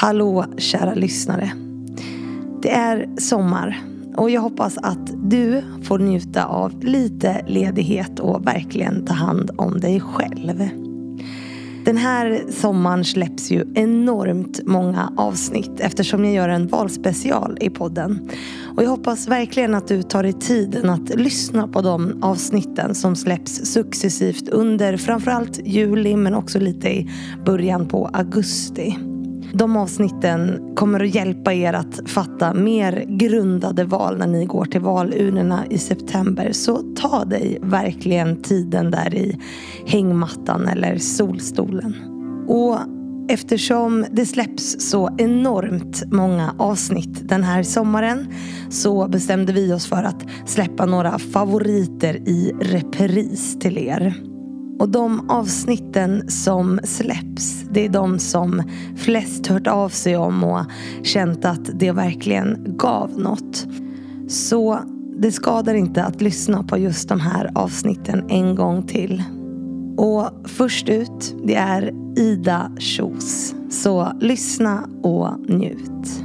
Hallå kära lyssnare. Det är sommar och jag hoppas att du får njuta av lite ledighet och verkligen ta hand om dig själv. Den här sommaren släpps ju enormt många avsnitt eftersom jag gör en valspecial i podden. Och jag hoppas verkligen att du tar dig tiden att lyssna på de avsnitten som släpps successivt under framförallt juli men också lite i början på augusti. De avsnitten kommer att hjälpa er att fatta mer grundade val när ni går till valurnorna i september. Så ta dig verkligen tiden där i hängmattan eller solstolen. Och Eftersom det släpps så enormt många avsnitt den här sommaren så bestämde vi oss för att släppa några favoriter i repris till er. Och de avsnitten som släpps, det är de som flest hört av sig om och känt att det verkligen gav något. Så det skadar inte att lyssna på just de här avsnitten en gång till. Och först ut, det är Ida Kjos. Så lyssna och njut.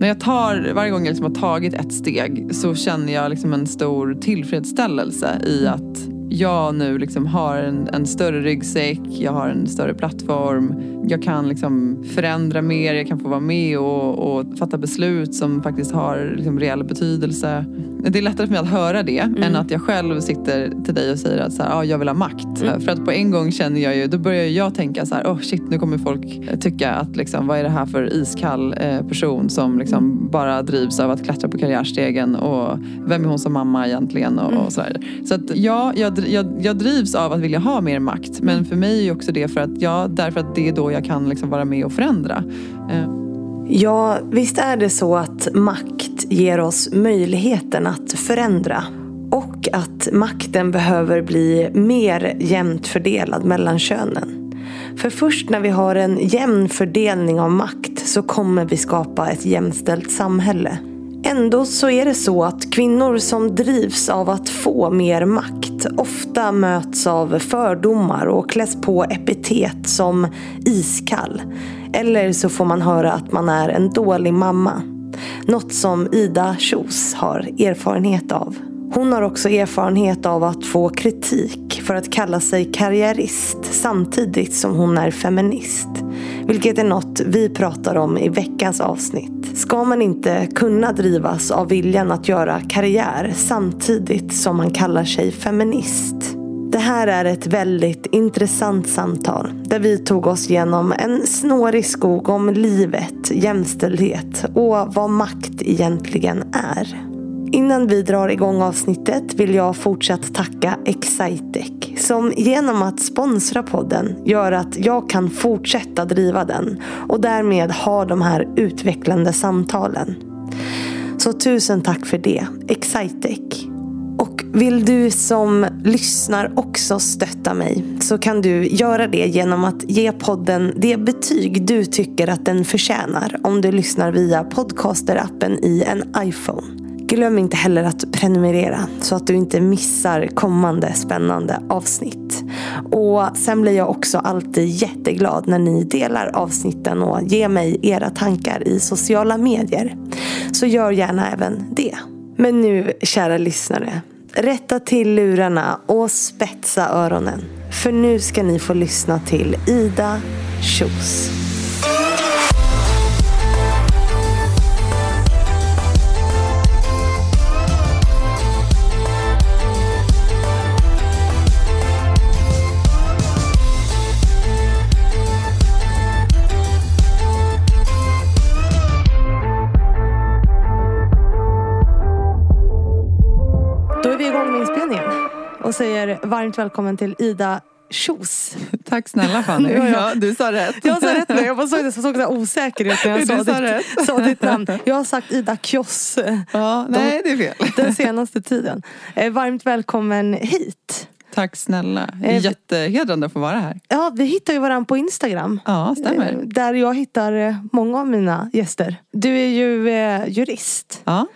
När jag tar, varje gång jag liksom har tagit ett steg så känner jag liksom en stor tillfredsställelse i att jag nu liksom har en, en, större ryggsäck, jag har en större plattform. Jag kan liksom förändra mer, jag kan få vara med och, och fatta beslut som faktiskt har liksom reell betydelse. Det är lättare för mig att höra det mm. än att jag själv sitter till dig och säger att så här, ah, jag vill ha makt. Mm. För att på en gång känner jag ju, då börjar jag tänka så här, oh shit nu kommer folk tycka att liksom, vad är det här för iskall eh, person som liksom bara drivs av att klättra på karriärstegen och vem är hon som mamma egentligen och, mm. och så här. Så att ja, jag, jag, jag drivs av att vilja ha mer makt men för mig är också det för att jag, därför att det är då jag kan liksom vara med och förändra. Eh. Ja, visst är det så att makt ger oss möjligheten att förändra. Och att makten behöver bli mer jämnt fördelad mellan könen. För först när vi har en jämn fördelning av makt så kommer vi skapa ett jämställt samhälle. Ändå så är det så att kvinnor som drivs av att få mer makt ofta möts av fördomar och kläs på epitet som iskall. Eller så får man höra att man är en dålig mamma. Något som Ida Kjos har erfarenhet av. Hon har också erfarenhet av att få kritik för att kalla sig karriärist samtidigt som hon är feminist. Vilket är något vi pratar om i veckans avsnitt. Ska man inte kunna drivas av viljan att göra karriär samtidigt som man kallar sig feminist? Det här är ett väldigt intressant samtal där vi tog oss igenom en snårig skog om livet, jämställdhet och vad makt egentligen är. Innan vi drar igång avsnittet vill jag fortsatt tacka Excitec som genom att sponsra podden gör att jag kan fortsätta driva den och därmed ha de här utvecklande samtalen. Så tusen tack för det, Excitec. Och vill du som lyssnar också stötta mig så kan du göra det genom att ge podden det betyg du tycker att den förtjänar om du lyssnar via podcasterappen i en iPhone. Glöm inte heller att prenumerera så att du inte missar kommande spännande avsnitt. Och sen blir jag också alltid jätteglad när ni delar avsnitten och ger mig era tankar i sociala medier. Så gör gärna även det. Men nu, kära lyssnare, rätta till lurarna och spetsa öronen. För nu ska ni få lyssna till Ida Kjos. Säger varmt välkommen till Ida Kjos. Tack snälla Fanny. ja, ja. Du sa rätt. Jag sa rätt nu. Jag bara såg, det, såg så osäker ut när jag sa, sa, ditt, sa ditt namn. Jag har sagt Ida Kjoss. Ja, nej det är fel. Den senaste tiden. Eh, varmt välkommen hit. Tack snälla. Eh, Jättehedrande att få vara här. Ja, vi hittar ju varandra på Instagram. Ja, stämmer. Eh, där jag hittar många av mina gäster. Du är ju jurist. Ja.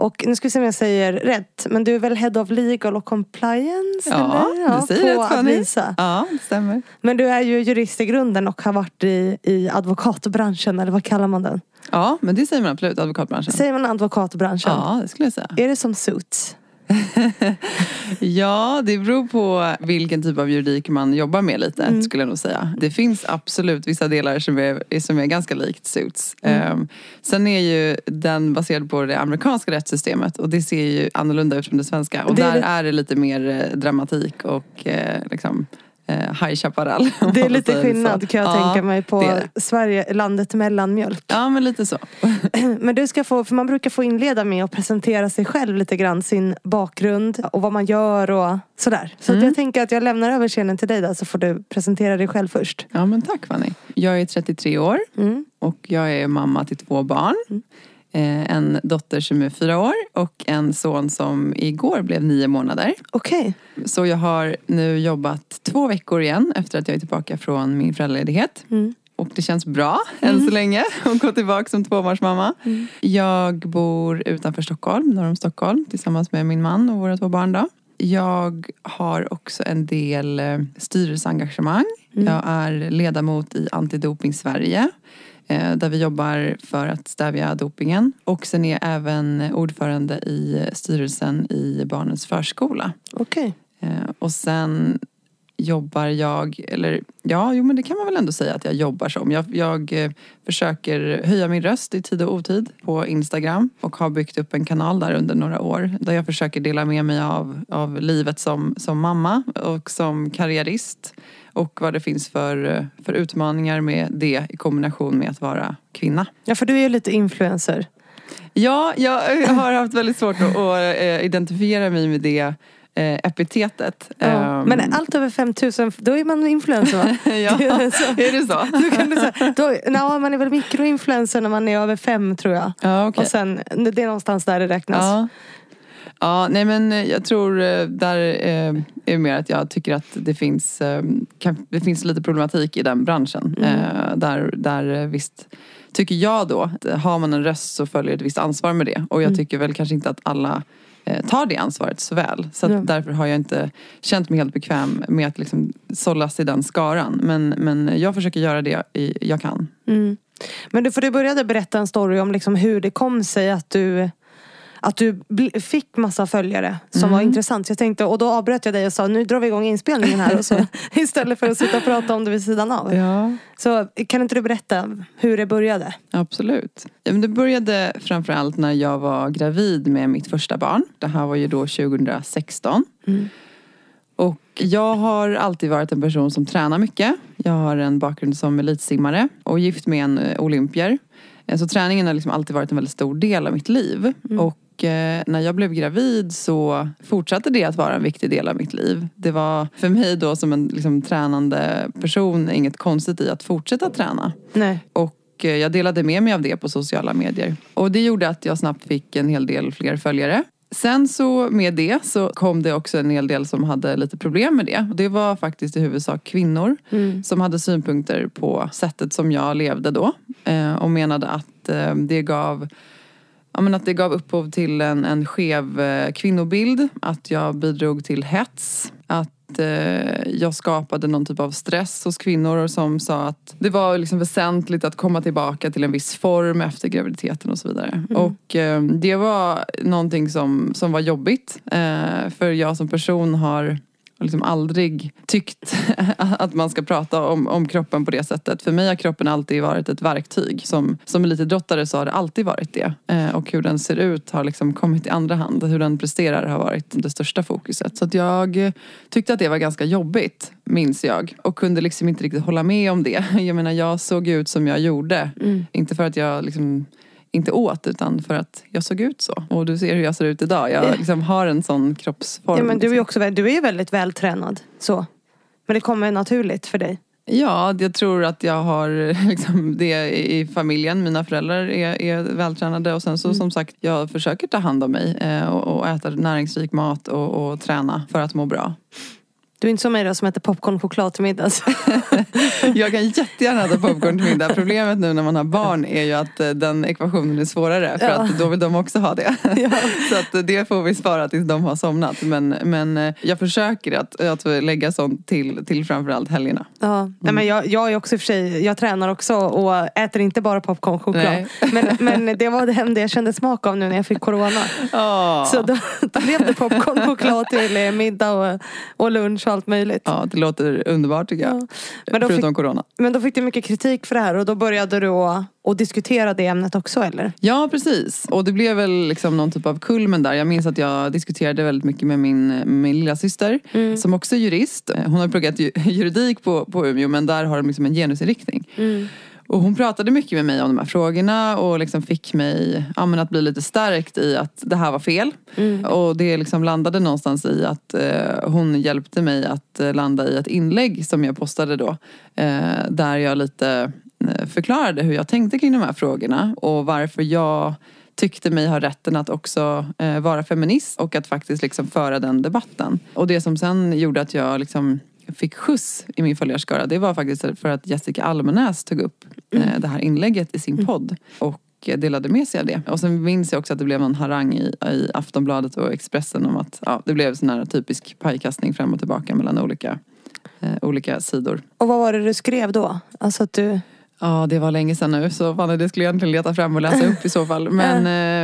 Och nu ska vi se om jag säger rätt. Men du är väl Head of Legal och Compliance? Ja, eller? du säger rätt Fanny. Ja, det stämmer. Men du är ju jurist i grunden och har varit i, i advokatbranschen, eller vad kallar man den? Ja, men det säger man absolut, advokatbranschen. Säger man advokatbranschen? Ja, det skulle jag säga. Är det som Suits? Ja, det beror på vilken typ av juridik man jobbar med lite, Mm. skulle jag nog säga. Det finns absolut vissa delar som är, som är ganska likt Suits. Mm. Ehm, sen är ju den baserad på det amerikanska rättssystemet och det ser ju annorlunda ut från det svenska. Och Det är där är det lite mer eh, dramatik och eh, liksom eh, High Chaparral. Det är lite skillnad kan jag Ja, tänka mig på det det. Sverige, landet mellanmjölk. Ja, men lite så. Men du ska få, för man brukar få inleda med att presentera sig själv lite grann, sin bakgrund och vad man gör och sådär. Så Mm. jag tänker att jag lämnar över scenen till dig där så får du presentera dig själv först. Ja, men tack Fanny. Jag är 33 år Mm. och jag är mamma till två barn. Eh, En dotter som är fyra år och en son som igår blev nio månader. Okej. Så jag har nu jobbat två veckor igen efter att jag är tillbaka från min föräldraledighet. Mm. Och det känns bra än så länge att gå tillbaka som tvåbarnsmamma. Jag bor utanför Stockholm, norr om Stockholm tillsammans med min man och våra två barn. Då. Jag har också en del eh, styrelseengagemang. Jag är ledamot i Antidoping Sverige eh, där vi jobbar för att stävja dopingen. Och sen är jag även ordförande i styrelsen i Barnens förskola. Okej. Eh, Och sen jobbar jag, eller ja, jo men det kan man väl ändå säga att jag jobbar som. Jag, jag eh, försöker höja min röst i tid och otid på Instagram och har byggt upp en kanal där under några år där jag försöker dela med mig av, av livet som, som mamma och som karriärist och vad det finns för, eh, för utmaningar med det i kombination med att vara kvinna. Ja för du är ju lite influencer. Ja, jag har haft väldigt svårt att, att eh, identifiera mig med det eh, epitetet. Ja. Ehm, Men allt över 5000, då är man influencer va? ja, Det är så. är det så? Då kan du säga, då, na, man är väl mikroinfluencer när man är över fem tror jag. Ja, okej. Och sen, det är någonstans där det räknas. Ja. Ja, nej men eh, jag tror eh, där eh, är det mer att jag tycker att det finns, det finns lite problematik i den branschen. Eh, Där, där visst tycker jag då, har man en röst så följer ett visst ansvar med det. Och jag tycker väl kanske inte att alla tar det ansvaret så väl. Så Ja. därför har jag inte känt mig helt bekväm med att liksom sållas i den skaran. Men, men jag försöker göra det jag kan. Mm. Men du, för du började berätta en story om liksom hur det kom sig att du att du fick massa följare som Mm. var intressant. Så jag tänkte, och då avbröt jag dig och sa nu drar vi igång inspelningen här. Och så, istället för att sitta och prata om det vid sidan av. Ja. Så kan inte du berätta hur det började? Absolut. Ja, men det började framförallt när jag var gravid med mitt första barn. Det här var ju då 2016. Och jag har alltid varit en person som tränar mycket. Jag har en bakgrund som elitsimmare och gift med en eh, olympier. Eh, Så träningen har liksom alltid varit en väldigt stor del av mitt liv. Och eh, när jag blev gravid så fortsatte det att vara en viktig del av mitt liv. Det var för mig då som en liksom, tränande person inget konstigt i att fortsätta träna. Nej. Och eh, jag delade med mig av det på sociala medier. Och det gjorde att jag snabbt fick en hel del fler följare. Sen så med det så kom det också en hel del som hade lite problem med det. Det var faktiskt i huvudsak kvinnor som hade synpunkter på sättet som jag levde då. Eh, och menade att det gav Ja, men att det gav upphov till en, en skev eh, kvinnobild, att jag bidrog till hets, att eh, jag skapade någon typ av stress hos kvinnor som sa att det var liksom väsentligt att komma tillbaka till en viss form efter graviditeten och så vidare. Och eh, det var någonting som, som var jobbigt, eh, för jag som person har liksom aldrig tyckt att man ska prata om, om kroppen på det sättet. För mig har kroppen alltid varit ett verktyg. Som, som elitidrottare så har det alltid varit det. Eh, och hur den ser ut har liksom kommit i andra hand. Hur den presterar har varit det största fokuset. Så att jag tyckte att det var ganska jobbigt, minns jag. Och kunde liksom inte riktigt hålla med om det. Jag menar, jag såg ut som jag gjorde. Inte för att jag liksom inte åt utan för att jag såg ut så. Och du ser hur jag ser ut idag. Jag liksom har en sån kroppsform. Ja, men du är liksom. också du är väldigt vältränad. Så. Men det kommer naturligt för dig. Ja, jag tror att jag har liksom det i familjen. Mina föräldrar är, är vältränade och sen så som sagt, jag försöker ta hand om mig eh, och, och äta näringsrik mat och, och träna för att må bra. Du är inte som mig då som äter popcornchoklad till middags. Jag kan jättegärna äta popcorn till middag. Problemet nu när man har barn är ju att eh, den ekvationen är svårare. För Ja. att då vill de också ha det. Ja. Så att eh, det får vi spara tills de har somnat. Men, men eh, jag försöker att, att lägga sånt till, till framförallt helgerna. Ja, nej, men jag, jag är också i och för sig, jag tränar också och äter inte bara popcornchoklad. Nej. Men, men det var det enda jag kände smak av nu när jag fick corona. Ja. Så då, då blev det popcornchoklad till eh, middag och, och lunch och allt möjligt. ja, det låter underbart tycker jag. Ja. Men Förutom corona. Men då fick du mycket kritik för det här och då började du att, att diskutera det ämnet också eller? Ja precis. Och det blev väl liksom någon typ av kulmen där. Jag minns att jag diskuterade väldigt mycket med min, min lilla syster som också är jurist. Hon har pluggat ju- juridik på, på Umeå men där har de liksom en genusinriktning. Och hon pratade mycket med mig om de här frågorna och liksom fick mig ja, att bli lite stärkt i att det här var fel. Och det liksom landade någonstans i att eh, hon hjälpte mig att eh, landa i ett inlägg som jag postade då. Eh, där jag lite eh, förklarade hur jag tänkte kring de här frågorna och varför jag tyckte mig ha rätten att också eh, vara feminist och att faktiskt liksom föra den debatten. Och det som sen gjorde att jag liksom fick skjuts i min följarskara det var faktiskt för att Jessica Almenäs tog upp eh, det här inlägget i sin podd. Och delade med sig av det. Och sen minns jag också att det blev någon harang i, i Aftonbladet och Expressen om att ja, det blev sån här typisk pajkastning fram och tillbaka mellan olika, eh, olika sidor. Och vad var det du skrev då? Alltså att du... Ja, det var länge sedan nu så fan, det skulle jag egentligen leta fram och läsa upp i så fall. Men,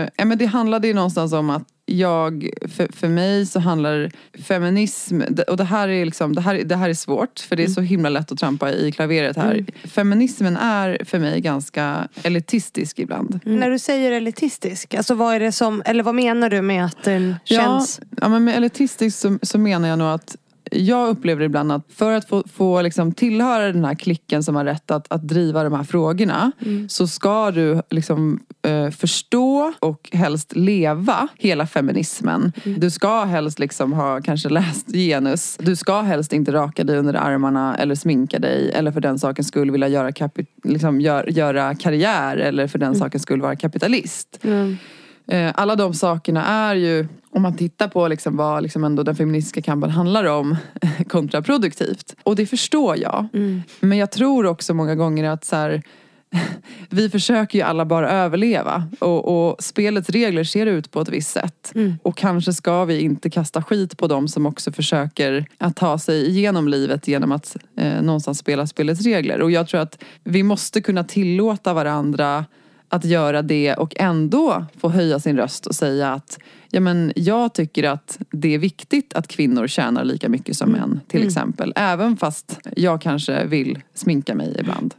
eh, men det handlade ju någonstans om att jag, för, för mig så handlar feminism, och det här är liksom, det här, det här är svårt för det är så himla lätt att trampa i klaveret här. Feminismen är för mig ganska elitistisk ibland. När du säger elitistisk, alltså vad är det som, eller vad menar du med att den känns... Ja, ja men med elitistisk så, så menar jag nog att jag upplever ibland att för att få, få liksom tillhöra den här klicken som har rätt att, att driva de här frågorna så ska du liksom, eh, förstå och helst leva hela feminismen. Du ska helst liksom ha kanske läst genus. Du ska helst inte raka dig under armarna eller sminka dig eller för den sakens skull vilja göra, kapi- liksom, gör, göra karriär eller för den sakens skull vara kapitalist. Mm. Eh, Alla de sakerna är ju, om man tittar på liksom vad liksom ändå den feministiska kampen handlar om, kontraproduktivt. Och det förstår jag. Men jag tror också många gånger att så här, vi försöker ju alla bara överleva och, och spelets regler ser ut på ett visst sätt. Och kanske ska vi inte kasta skit på dem som också försöker att ta sig igenom livet genom att eh, någonstans spela spelets regler. Och jag tror att vi måste kunna tillåta varandra att göra det och ändå få höja sin röst och säga att ja, men jag tycker att det är viktigt att kvinnor tjänar lika mycket som män till exempel. Även fast jag kanske vill sminka mig ibland.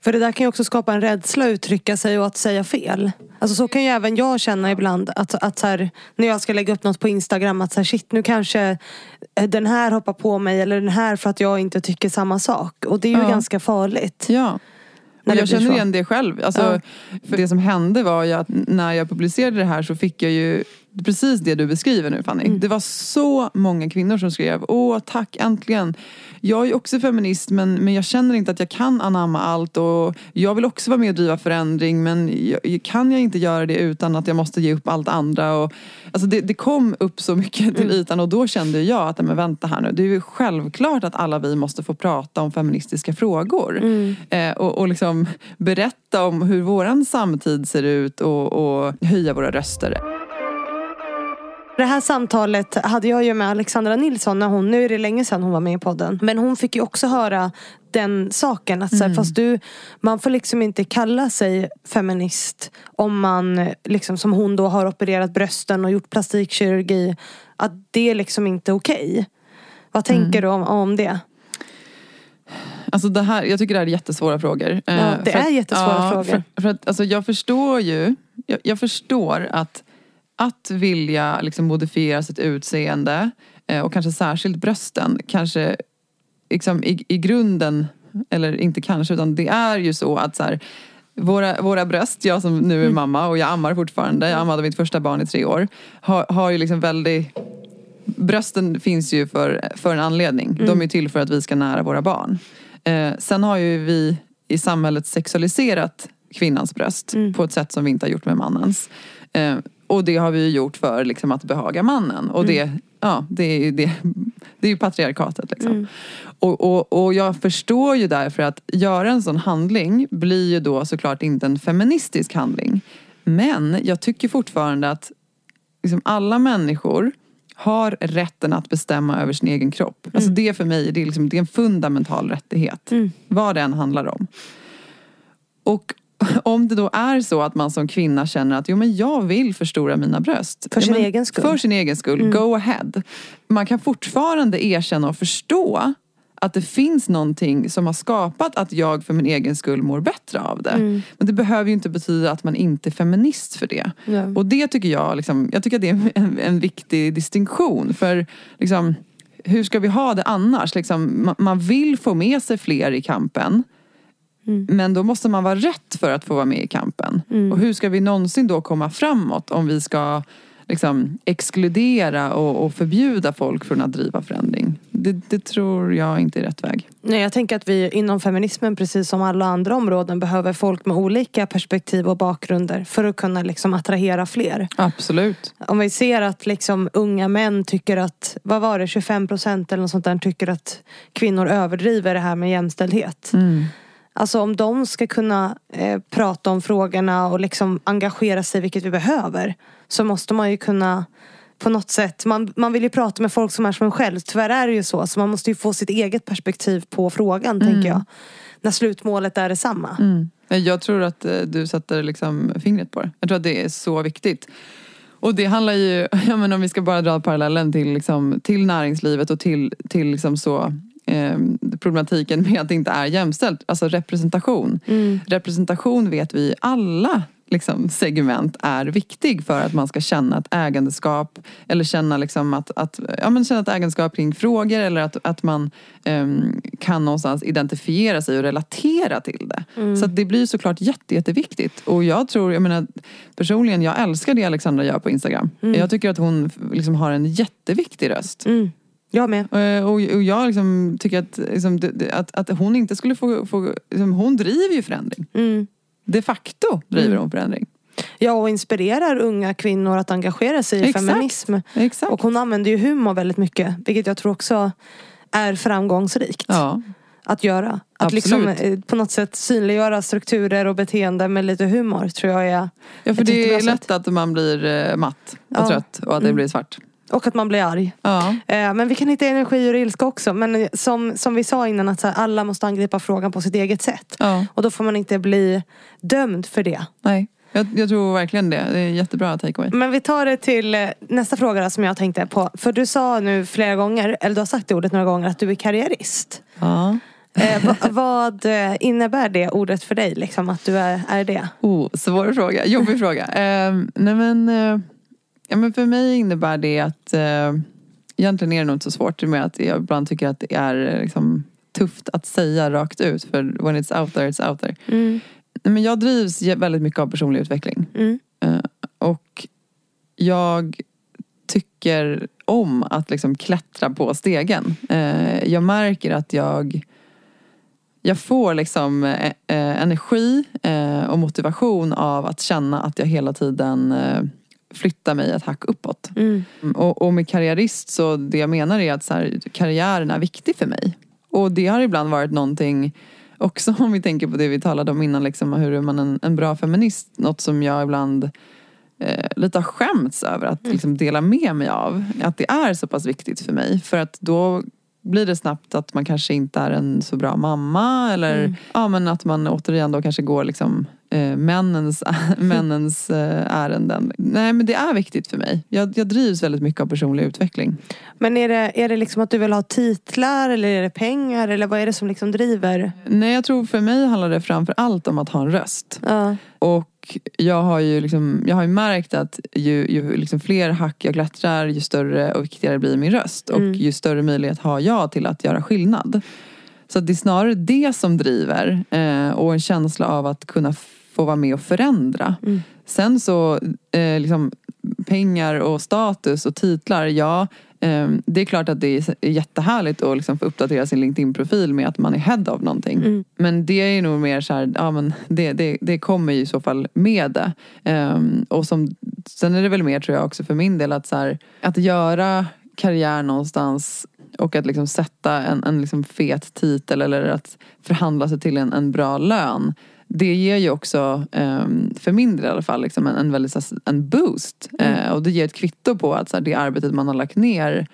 För det där kan ju också skapa en rädsla att uttrycka sig och att säga fel. Alltså så kan ju även jag känna ibland att, att så här, när jag ska lägga upp något på Instagram att så här, shit nu kanske eh, den här hoppar på mig eller den här för att jag inte tycker samma sak. Och det är ju Ja. ganska farligt. Ja. När jag känner igen det själv. Alltså, Ja. för det som hände var ju att när jag publicerade det här så fick jag ju precis det du beskriver nu Fanny. Mm. Det var så många kvinnor som skrev Åh tack äntligen. Jag är också feminist men, men jag känner inte att jag kan anamma allt och jag vill också vara med och driva förändring men jag, kan jag inte göra det utan att jag måste ge upp allt andra. Och, alltså det, det kom upp så mycket till ytan och då kände jag att men vänta här nu. Det är ju självklart att alla vi måste få prata om feministiska frågor. Eh, och, och liksom berätta om hur våran samtid ser ut och, och höja våra röster. Det här samtalet hade jag ju med Alexandra Nilsson när hon, nu är det länge sedan hon var med i podden. Men hon fick ju också höra den saken. Att så här, fast du, man får liksom inte kalla sig feminist om man, liksom, som hon då har opererat brösten och gjort plastikkirurgi. Att det är liksom inte okej. Vad tänker du om, om det? Alltså det här, jag tycker det här är jättesvåra frågor. Eh, Ja, det för är jättesvåra frågor. För, för att, alltså jag förstår ju, jag, jag förstår att att vilja liksom modifiera sitt utseende eh, och kanske särskilt brösten kanske liksom i, i grunden, eller inte kanske utan det är ju så att så här, våra, våra bröst, jag som nu är mamma och jag ammar fortfarande, jag ammade mitt första barn i tre år, har, har ju liksom väldigt Brösten finns ju för, för en anledning. De är till för att vi ska nära våra barn. Eh, sen har ju vi i samhället sexualiserat kvinnans bröst på ett sätt som vi inte har gjort med mannens. Eh, och det har vi ju gjort för liksom, att behaga mannen. Och det ja, det är ju, det, det är ju patriarkatet. Liksom. Mm. Och, och, och jag förstår ju därför att göra en sån handling blir ju då såklart inte en feministisk handling. Men jag tycker fortfarande att liksom alla människor har rätten att bestämma över sin egen kropp. Alltså det för mig det är, liksom, det är en fundamental rättighet. Mm. Vad det än handlar om. Och om det då är så att man som kvinna känner att jo, men jag vill förstora mina bröst. För sin men, egen skull. Mm. För sin egen skull, go ahead. Man kan fortfarande erkänna och förstå att det finns någonting som har skapat att jag för min egen skull mår bättre av det. Mm. Men det behöver ju inte betyda att man inte är feminist för det. Ja. Och det tycker jag, liksom, jag tycker att det är en, en viktig distinktion. För liksom, hur ska vi ha det annars? Liksom, man, man vill få med sig fler i kampen. Men då måste man vara rätt för att få vara med i kampen. Och hur ska vi någonsin då komma framåt om vi ska liksom, exkludera och, och förbjuda folk från att driva förändring? Det, det tror jag inte är rätt väg. Nej, jag tänker att vi inom feminismen precis som alla andra områden behöver folk med olika perspektiv och bakgrunder för att kunna liksom attrahera fler. Absolut. Om vi ser att liksom unga män tycker att, vad var det, 25 procent eller något sånt där tycker att kvinnor överdriver det här med jämställdhet. Mm. Alltså om de ska kunna eh, prata om frågorna och liksom engagera sig, vilket vi behöver, så måste man ju kunna på något sätt, man, man vill ju prata med folk som är som en själv. Tyvärr är det ju så, så man måste ju få sitt eget perspektiv på frågan, tänker jag. När slutmålet är detsamma. Mm. Jag tror att eh, du sätter liksom fingret på det. Jag tror att det är så viktigt. Och det handlar ju, ja, men om vi ska bara dra parallellen till, liksom, till näringslivet och till, till liksom så, eh, problematiken med att det inte är jämställt. Alltså representation. Representation vet vi alla liksom, segment är viktig för att man ska känna ett ägandeskap eller känna, liksom att, att, ja, men känna ett ägandeskap kring frågor eller att, att man ehm, kan någonstans identifiera sig och relatera till det. Så att det blir såklart jätte, jätteviktigt. Och jag tror, jag menar personligen, jag älskar det Alexandra gör på Instagram. Jag tycker att hon liksom har en jätteviktig röst. Mm. Jag med. Eh, Och, och jag liksom tycker att, liksom, att, att hon inte skulle få... få liksom, hon driver ju förändring. Mm. De facto driver hon förändring. Ja, och inspirerar unga kvinnor att engagera sig i Exakt. feminism. Exakt. Och hon använder ju humor väldigt mycket, vilket jag tror också är framgångsrikt. ja. Att göra. Att Absolut. liksom eh, på något sätt synliggöra strukturer och beteenden med lite humor tror jag är ja, för det är lätt sätt. att man blir eh, matt och Ja. trött och att det blir svart. Och att man blir arg. Ja. Eh, Men vi kan hitta energi ur ilska också. Men som, som vi sa innan, att så här, alla måste angripa frågan på sitt eget sätt. ja. Och då får man inte bli dömd för det. Nej. Jag, jag tror verkligen det. Det är jättebra takeaway. Men vi tar det till eh, nästa fråga då, som jag tänkte på. För du sa nu flera gånger, eller du har sagt det ordet några gånger, att du är karriärist. Ja. Eh, va, vad eh, innebär det ordet för dig? Liksom, att du är, är det? Oh, svår fråga. Jobbig fråga. Eh, nej men, eh, ja, men för mig innebär det att eh, egentligen är det nog inte så svårt med att jag ibland tycker att det är eh, liksom, tufft att säga rakt ut. För when it's out there, it's out there. Mm. Men jag drivs väldigt mycket av personlig utveckling. Mm. Eh, och jag tycker om att liksom klättra på stegen. Eh, jag märker att jag jag får liksom eh, eh, energi eh, och motivation av att känna att jag hela tiden flyttar mig ett hack uppåt. Mm. Och, och med karriärist så det jag menar är att så här, karriären är viktig för mig. Och det har ibland varit någonting också om vi tänker på det vi talade om innan, liksom, hur man en, en bra feminist? Något som jag ibland eh, lite har skämts över att liksom, dela med mig av. Att det är så pass viktigt för mig. För att då blir det snabbt att man kanske inte är en så bra mamma eller ja, men att man återigen då kanske går liksom, eh, männens, männens eh, ärenden. Nej men det är viktigt för mig. Jag, jag drivs väldigt mycket av personlig utveckling. Men är det, är det liksom att du vill ha titlar eller är det pengar? Eller vad är det som liksom driver? Nej jag tror för mig handlar det framför allt om att ha en röst. Ja. Och jag har ju, liksom, jag har ju märkt att ju, ju liksom fler hack jag klättrar ju större och viktigare blir min röst. Och ju större möjlighet har jag till att göra skillnad. Så det är snarare det som driver eh, och en känsla av att kunna få vara med och förändra. Sen så, eh, liksom, pengar och status och titlar, ja eh, det är klart att det är jättehärligt att liksom få uppdatera sin LinkedIn-profil med att man är head av någonting. Men det är nog mer så här, ja men det, det, det kommer ju i så fall med det. Eh, och som, sen är det väl mer tror jag också för min del att så här, att göra karriär någonstans och att liksom sätta en, en liksom fet titel eller att förhandla sig till en, en bra lön. Det ger ju också, um, för min del i alla fall, liksom en, en, väldigt, en boost. Mm. Uh, och det ger ett kvitto på att så här, det arbetet man har lagt ner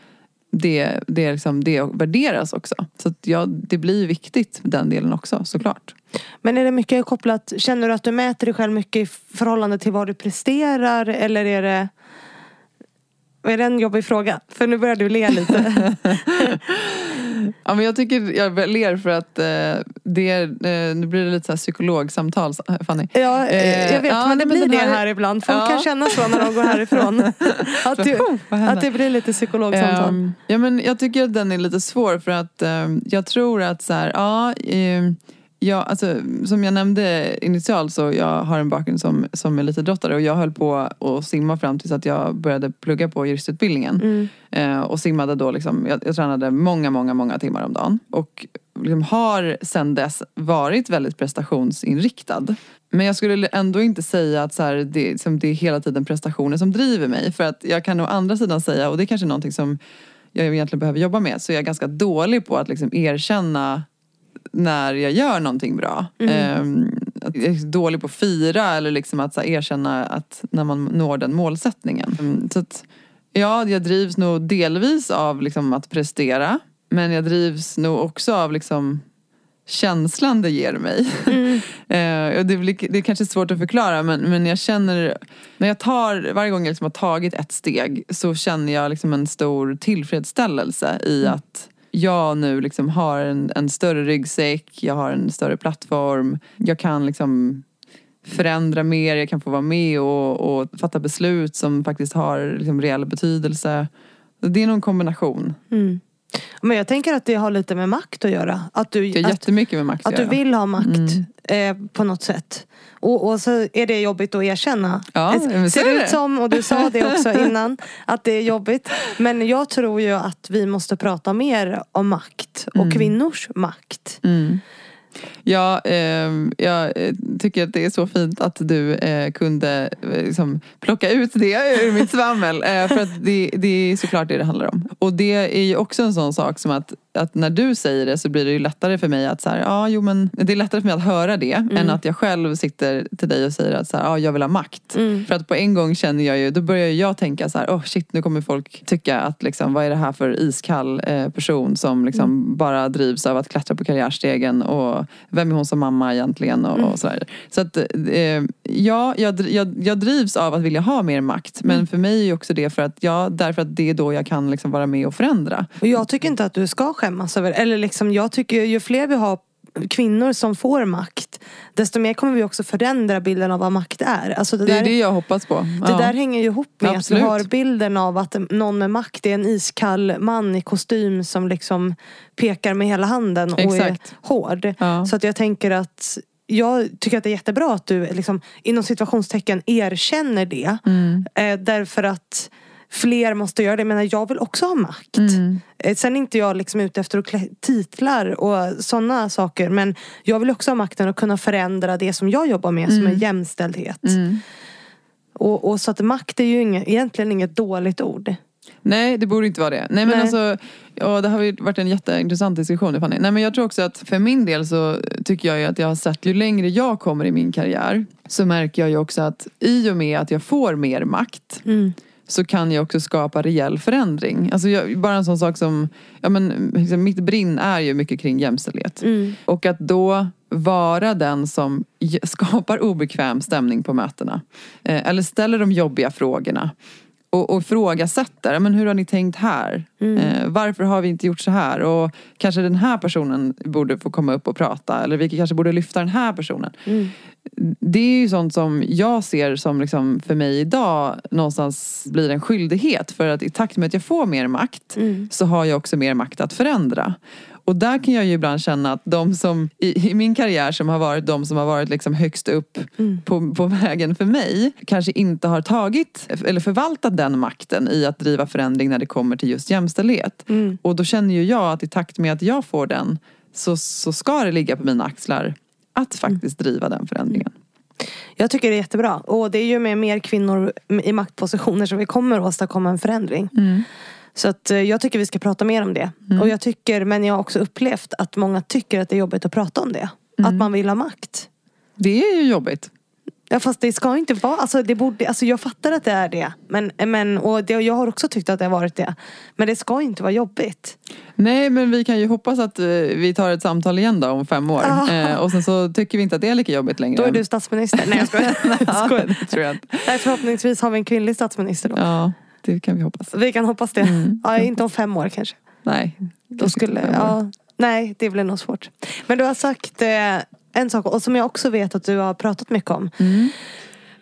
det, det, liksom, det värderas också. Så ja, det blir viktigt den delen också såklart. Men är det mycket kopplat, känner du att du mäter dig själv mycket i förhållande till vad du presterar eller är det är det en jobbig fråga? För nu börjar du le lite. ja, men jag tycker jag ler för att eh, det är, eh, nu blir det lite så här psykologsamtal Fanny. Ja, eh, jag vet eh, men det blir det här, här ibland. Folk ja. kan känna så när de går härifrån. att, det, att det blir lite psykologsamtal. Um, ja, men jag tycker att den är lite svår för att um, jag tror att så här, ja um, Ja, alltså, som jag nämnde initialt så jag har en bakgrund som, som elitidrottare och jag höll på att simma fram tills att jag började plugga på juristutbildningen. Mm. Eh, och simmade då liksom, jag, jag tränade många, många, många timmar om dagen. Och liksom har sen dess varit väldigt prestationsinriktad. Men jag skulle ändå inte säga att så här, det, liksom, det är hela tiden prestationer som driver mig. För att jag kan å andra sidan säga, och det är kanske någonting som jag egentligen behöver jobba med, så jag är ganska dålig på att liksom erkänna när jag gör någonting bra. Mm. Um, jag är dålig på att fira eller liksom att här, erkänna att när man når den målsättningen. Um, så att, ja, jag drivs nog delvis av liksom, att prestera. Men jag drivs nog också av liksom, känslan det ger mig. Mm. uh, det, blir, det är kanske svårt att förklara men, men jag känner, när jag tar, varje gång jag liksom har tagit ett steg så känner jag liksom en stor tillfredsställelse i mm. att jag nu liksom har en, en större ryggsäck, jag har en större plattform. Jag kan liksom förändra mer, jag kan få vara med och, och fatta beslut som faktiskt har liksom reell betydelse. Det är nog en kombination. Mm. Men jag tänker att det har lite med makt att göra. Att du, det har jättemycket med makt att, att du vill ha makt mm. eh, på något sätt. Och, och, så är det jobbigt att erkänna. Ja, det ser ut som, och du sa det också innan, att det är jobbigt. Men jag tror ju att vi måste prata mer om makt och mm. kvinnors makt. Mm. Ja, ehm, eh, jag tycker att det är så fint att du eh, kunde eh, liksom, plocka ut det ur mitt svammel. Eh, för att det, det är såklart det det handlar om. Och det är ju också en sån sak som att att när du säger det så blir det ju lättare för mig att så här, ja jo men det är lättare för mig att höra det mm. än att jag själv sitter till dig och säger att så här, ja, jag vill ha makt. Mm. För att på en gång känner jag ju, då börjar jag tänka så här, oh shit nu kommer folk tycka att liksom, vad är det här för iskall eh, person som liksom mm. bara drivs av att klättra på karriärstegen och vem är hon som mamma egentligen och, och mm. sådär. Så att eh, ja, jag, jag, jag drivs av att vilja ha mer makt men mm. för mig är också det för att, ja, därför att det är då jag kan liksom vara med och förändra. Och jag tycker inte att du ska skämmas över. Eller liksom, jag tycker ju fler vi har kvinnor som får makt desto mer kommer vi också förändra bilden av vad makt är. Alltså det, det är där, det jag hoppas på. Det där hänger ju ihop med Absolut. att vi har bilden av att någon med makt är en iskall man i kostym som liksom pekar med hela handen och Exakt. är hård. Ja. Så att jag tänker att jag tycker att det är jättebra att du liksom, inom situationstecken erkänner det. Mm. Eh, därför att fler måste göra det. Jag menar, jag vill också ha makt. Mm. Eh, sen är inte jag liksom ute efter att titlar och sådana saker. Men jag vill också ha makten att kunna förändra det som jag jobbar med mm. som är jämställdhet. Mm. Och, och, så att makt är ju inget, egentligen inget dåligt ord. Nej, det borde inte vara det. Nej, men Nej. alltså, ja, det har varit en jätteintressant diskussion Fanny. Nej, men jag tror också att för min del så tycker jag ju att jag har sett ju längre jag kommer i min karriär så märker jag ju också att i och med att jag får mer makt mm så kan jag också skapa rejäl förändring. Alltså jag, bara en sån sak som, ja men liksom mitt brinn är ju mycket kring jämställdhet. Mm. Och att då vara den som skapar obekväm stämning på mötena. Eh, eller ställer de jobbiga frågorna. Och, och ifrågasätter, men hur har ni tänkt här? Mm. Eh, varför har vi inte gjort så här? Och kanske den här personen borde få komma upp och prata. Eller vi kanske borde lyfta den här personen. Mm det är ju sånt som jag ser som liksom för mig idag någonstans blir en skyldighet. För att i takt med att jag får mer makt mm. så har jag också mer makt att förändra. Och där kan jag ju ibland känna att de som i, i min karriär som har varit de som har varit liksom högst upp mm. på, på vägen för mig kanske inte har tagit eller förvaltat den makten i att driva förändring när det kommer till just jämställdhet. Mm. Och då känner ju jag att i takt med att jag får den så, så ska det ligga på mina axlar att faktiskt driva den förändringen. Jag tycker det är jättebra. Och det är ju med mer kvinnor i maktpositioner som vi kommer att åstadkomma en förändring. Mm. Så att eh, jag tycker vi ska prata mer om det. Mm. Och jag tycker, men jag har också upplevt att många tycker att det är jobbigt att prata om det. Mm. Att man vill ha makt. Det är ju jobbigt. Ja fast det ska inte vara, alltså, det borde, alltså jag fattar att det är det. Men, men, och det, jag har också tyckt att det har varit det. Men det ska inte vara jobbigt. Nej men vi kan ju hoppas att eh, vi tar ett samtal igen då om fem år. Ja. Eh, och sen så tycker vi inte att det är lika jobbigt längre. Då är du statsminister. Nej jag skojar. Nej, jag skojar, tror jag inte. Nej, förhoppningsvis har vi en kvinnlig statsminister då. Ja, det kan vi hoppas. Vi kan hoppas det. Mm. Ja, inte om fem år kanske. Nej. Då skulle, ja, nej det blir nog svårt. Men du har sagt eh, en sak och som jag också vet att du har pratat mycket om. Mm.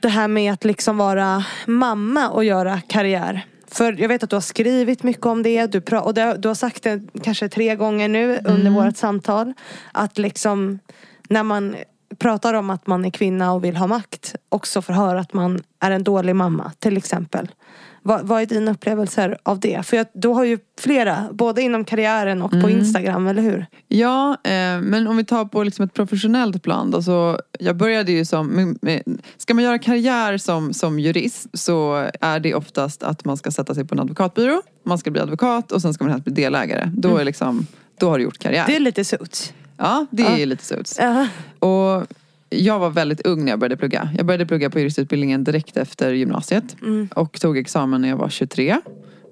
Det här med att liksom vara mamma och göra karriär. För jag vet att du har skrivit mycket om det. Du, pra- och det, du har sagt det kanske tre gånger nu under vårt samtal. Att liksom när man pratar om att man är kvinna och vill ha makt. Också får höra att man är en dålig mamma till exempel. Vad, vad är dina upplevelser av det? För jag, du har ju flera, både inom karriären och på Instagram, eller hur? Ja, eh, men om vi tar på liksom ett professionellt plan då, så jag började ju som, med, med, ska man göra karriär som, som jurist så är det oftast att man ska sätta sig på en advokatbyrå, man ska bli advokat och sen ska man helst bli delägare. Då, är liksom, då har du gjort karriär. Det är lite suits. Ja, det är Ja. lite suits. Ja. Och jag var väldigt ung när jag började plugga. Jag började plugga på juristutbildningen direkt efter gymnasiet. Mm. Och tog examen när jag var 23.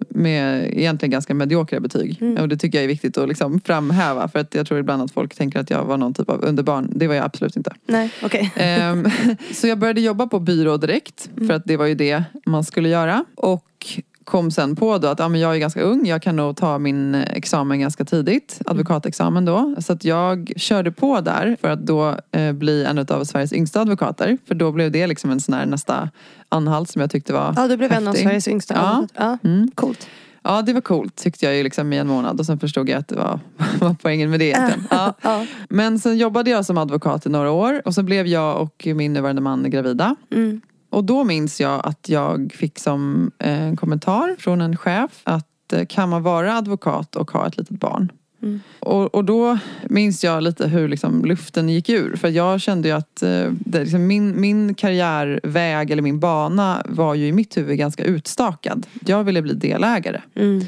Med egentligen ganska mediokra betyg. Mm. Och det tycker jag är viktigt att liksom framhäva. För att jag tror ibland att folk tänker att jag var någon typ av underbarn. Det var jag absolut inte. Nej, okej. Ehm, så jag började jobba på byrå direkt. För att det var ju det man skulle göra. Och kom sen på då att ja, men jag är ganska ung. Jag kan nog ta min examen ganska tidigt. Advokatexamen då. Så att jag körde på där för att då eh, bli en av Sveriges yngsta advokater. För då blev det liksom en sån här nästa anhalt som jag tyckte var Ja, du blev en av häftig. Sveriges yngsta. Ja. ja. Mm. Coolt. Ja, det var coolt tyckte jag ju liksom i en månad. Och sen förstod jag att det var, var poängen med det egentligen. Ja. Men sen jobbade jag som advokat i några år. Och så blev jag och min nuvarande man gravida. Mm. Och då minns jag att jag fick som eh, en kommentar från en chef att eh, kan man vara advokat och ha ett litet barn? Mm. Och, och då minns jag lite hur liksom luften gick ur. För jag kände ju att eh, det, liksom min, min karriärväg eller min bana var ju i mitt huvud ganska utstakad. Jag ville bli delägare. Mm.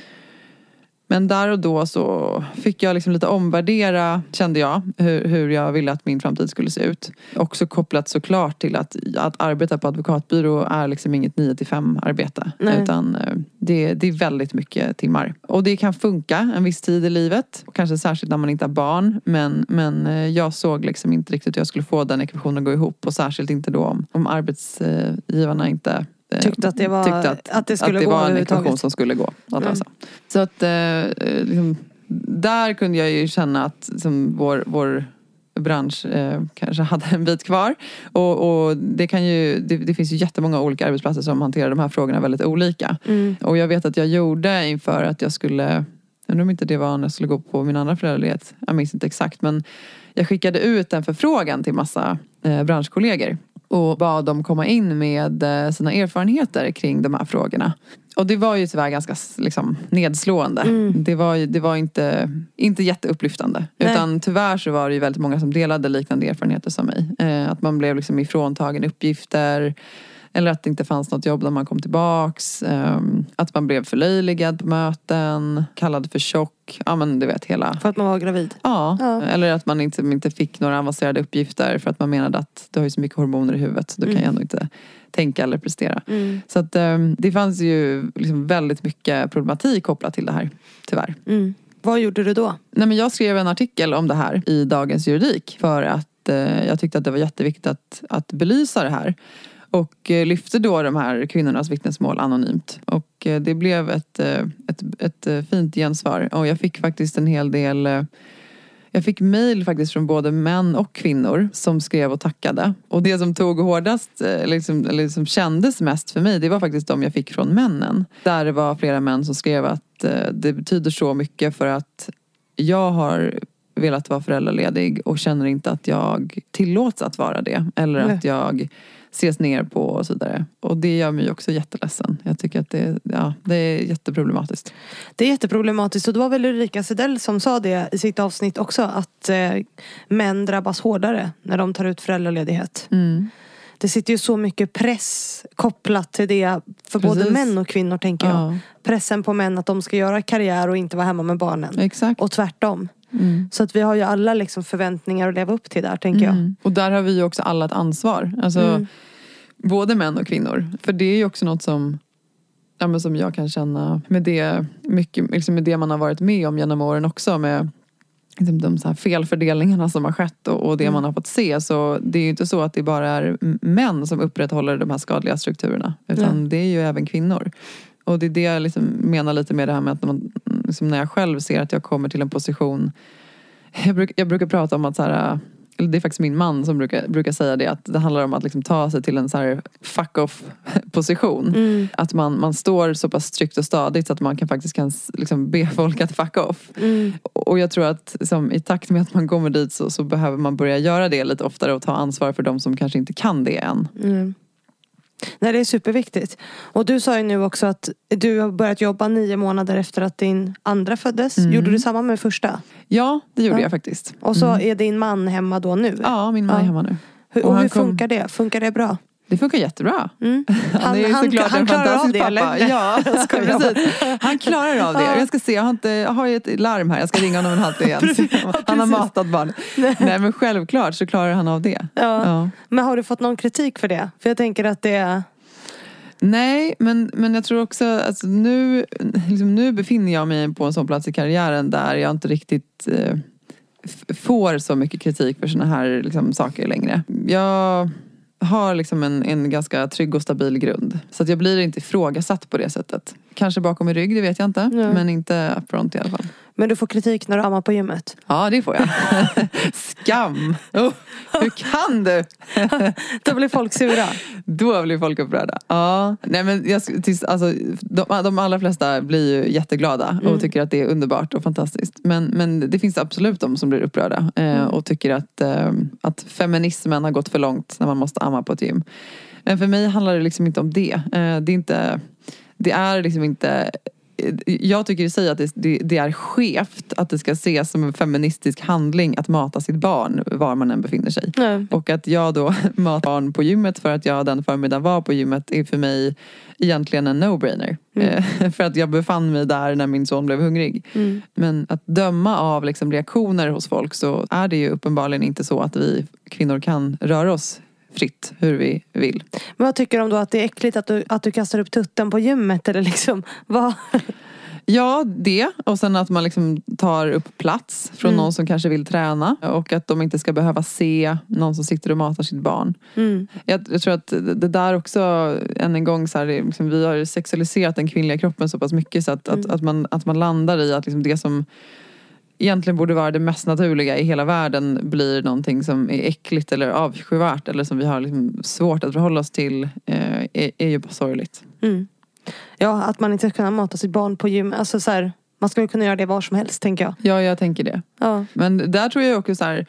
Men där och då så fick jag liksom lite omvärdera, kände jag, hur, hur jag ville att min framtid skulle se ut. Också kopplat såklart till att, att arbeta på advokatbyrå är liksom inget 9 till 5 arbete. Nej. Utan eh, det, det är väldigt mycket timmar. Och det kan funka en viss tid i livet. Kanske särskilt när man inte har barn. Men, men eh, jag såg liksom inte riktigt hur jag skulle få den ekvationen att gå ihop. Och särskilt inte då om, om arbetsgivarna inte Tyckte att det var- tyckte att, att det skulle att det gå var en ekvation som skulle gå att Mm. lösa. Så att eh, eh, liksom, där kunde jag ju känna att liksom, vår, vår bransch eh, kanske hade en bit kvar. Och, och det, kan ju, det, det finns ju jättemånga olika arbetsplatser som hanterar de här frågorna väldigt olika. Mm. Och jag vet att jag gjorde inför att jag skulle, jag undrar om inte det var när jag skulle gå på min andra föräldraledighet. Jag minns inte exakt men jag skickade ut en förfrågan till massa eh, branschkollegor. Och bad dem komma in med eh, sina erfarenheter kring de här frågorna. Och det var ju tyvärr ganska liksom, nedslående. Mm. Det var, det var inte, inte jätteupplyftande. Nej. Utan tyvärr så var det ju väldigt många som delade liknande erfarenheter som mig. Eh, att man blev liksom ifråntagen uppgifter. Eller att det inte fanns något jobb när man kom tillbaks. ehm, att man blev förlöjligad på möten. Kallad för tjock. Ja men du vet hela. För att man var gravid. Ja. Ja. Eller att man inte, inte fick några avancerade uppgifter. För att man menade att du har ju så mycket hormoner i huvudet. Så då kan Mm. jag ändå inte tänka eller prestera. Mm. Så att ehm, det fanns ju liksom väldigt mycket problematik kopplat till det här. Tyvärr. Mm. Vad gjorde du då? Nej, men jag skrev en artikel om det här i Dagens Juridik för att eh, jag tyckte att det var jätteviktigt att, att belysa det här. Och eh, lyfte då de här kvinnornas vittnesmål anonymt. Och eh, det blev ett, eh, ett, ett fint gensvar. Och jag fick faktiskt en hel del jag fick mejl faktiskt från både män och kvinnor som skrev och tackade. Och det som tog hårdast, liksom, eller som kändes mest för mig, det var faktiskt de jag fick från männen. Där det var flera män som skrev att det betyder så mycket för att jag har velat vara föräldraledig och känner inte att jag tillåts att vara det. Eller Nej. att jag ses ner på och så vidare. Och det gör mig också jätteledsen. Jag tycker att det, ja, det är jätteproblematiskt. Det är jätteproblematiskt och det var väl Ulrika Sedell som sa det i sitt avsnitt också att eh, män drabbas hårdare när de tar ut föräldraledighet. Mm. Det sitter ju så mycket press kopplat till det för både Precis. män och kvinnor tänker jag. Ja. Pressen på män att de ska göra karriär och inte vara hemma med barnen. Exakt. Och tvärtom. Mm. Så att vi har ju alla liksom förväntningar att leva upp till där tänker jag. Mm. Och där har vi ju också alla ett ansvar. Alltså, Mm. Både män och kvinnor. För det är ju också något som, ja, men som jag kan känna med det, mycket, liksom med det man har varit med om genom åren också. Med liksom, de så här felfördelningarna som har skett och, och det Mm. man har fått se. Så det är ju inte så att det bara är män som upprätthåller de här skadliga strukturerna. Utan Nej. det är ju även kvinnor. Och det är det jag liksom menar lite med det här med att man, liksom när jag själv ser att jag kommer till en position jag, bruk, jag brukar prata om att så här, eller det är faktiskt min man som brukar, brukar säga det, att det handlar om att liksom ta sig till en så här fuck off position. Mm. Att man, man står så pass tryggt och stadigt så att man kan, faktiskt kan liksom be folk att fuck off. Mm. Och jag tror att liksom, i takt med att man kommer dit så, så behöver man börja göra det lite oftare och ta ansvar för de som kanske inte kan det än. Mm. Nej det är superviktigt. Och du sa ju nu också att du har börjat jobba nio månader efter att din andra föddes. Mm. Gjorde du samma med första? Ja, det gjorde Ja. jag faktiskt. Och så Mm. är din man hemma då nu? Ja, min man är Ja. hemma nu. Hur, och och hur kom- funkar det? Funkar det bra? Det funkar jättebra. Mm. Han, är ju såklart han en klarar av fantastisk det pappa. eller? Ja, precis. Han klarar av det. Ja. Jag ska se, jag har, inte, jag har ju ett larm här. Jag ska ringa honom en halvtimme igen. Han har matat barn. Nej men självklart så klarar han av det. Ja. Ja. Men har du fått någon kritik för det? För jag tänker att det är... Nej, men, men jag tror också alltså nu, liksom nu befinner jag mig på en sån plats i karriären där jag inte riktigt eh, får så mycket kritik för såna här liksom, saker längre. Jag har liksom en, en ganska trygg och stabil grund. Så att jag blir inte ifrågasatt på det sättet. Kanske bakom min rygg, det vet jag inte. Nej. Men inte upfront i alla fall. Men du får kritik när du ammar på gymmet? Ja, det får jag. Skam! Oh, hur kan du? Då blir folk sura. Då blir folk upprörda. Ja. Nej, men jag, alltså, de, de allra flesta blir ju jätteglada Mm. och tycker att det är underbart och fantastiskt. Men, men det finns absolut de som blir upprörda eh, Mm. och tycker att, eh, att feminismen har gått för långt när man måste amma på ett gym. Men för mig handlar det liksom inte om det. Eh, det är inte... Det är liksom inte jag tycker i sig att det, det, det är skevt att det ska ses som en feministisk handling att mata sitt barn var man än befinner sig. Nej. Och att jag då matar barn på gymmet för att jag den förmiddagen var på gymmet är för mig egentligen en no-brainer. Mm. Eh, för att jag befann mig där när min son blev hungrig. Mm. Men att döma av liksom reaktioner hos folk så är det ju uppenbarligen inte så att vi kvinnor kan röra oss fritt hur vi vill. Men vad tycker om då att det är äckligt att du, att du kastar upp tutten på gymmet? Eller liksom, vad? Ja, det. Och sen att man liksom tar upp plats från Mm. någon som kanske vill träna. Och att de inte ska behöva se någon som sitter och matar sitt barn. Mm. Jag, jag tror att det där också, än en gång, så här, liksom, vi har sexualiserat den kvinnliga kroppen så pass mycket så att, att, Mm. att, man, att man landar i att liksom det som egentligen borde vara det mest naturliga i hela världen blir någonting som är äckligt eller avskyvärt eller som vi har liksom svårt att förhålla oss till eh, är, är ju bara sorgligt. Mm. Ja, att man inte ska kunna mata sitt barn på gym. Alltså så här, man skulle kunna göra det var som helst tänker jag. Ja, jag tänker det. Ja. Men där tror jag också så här,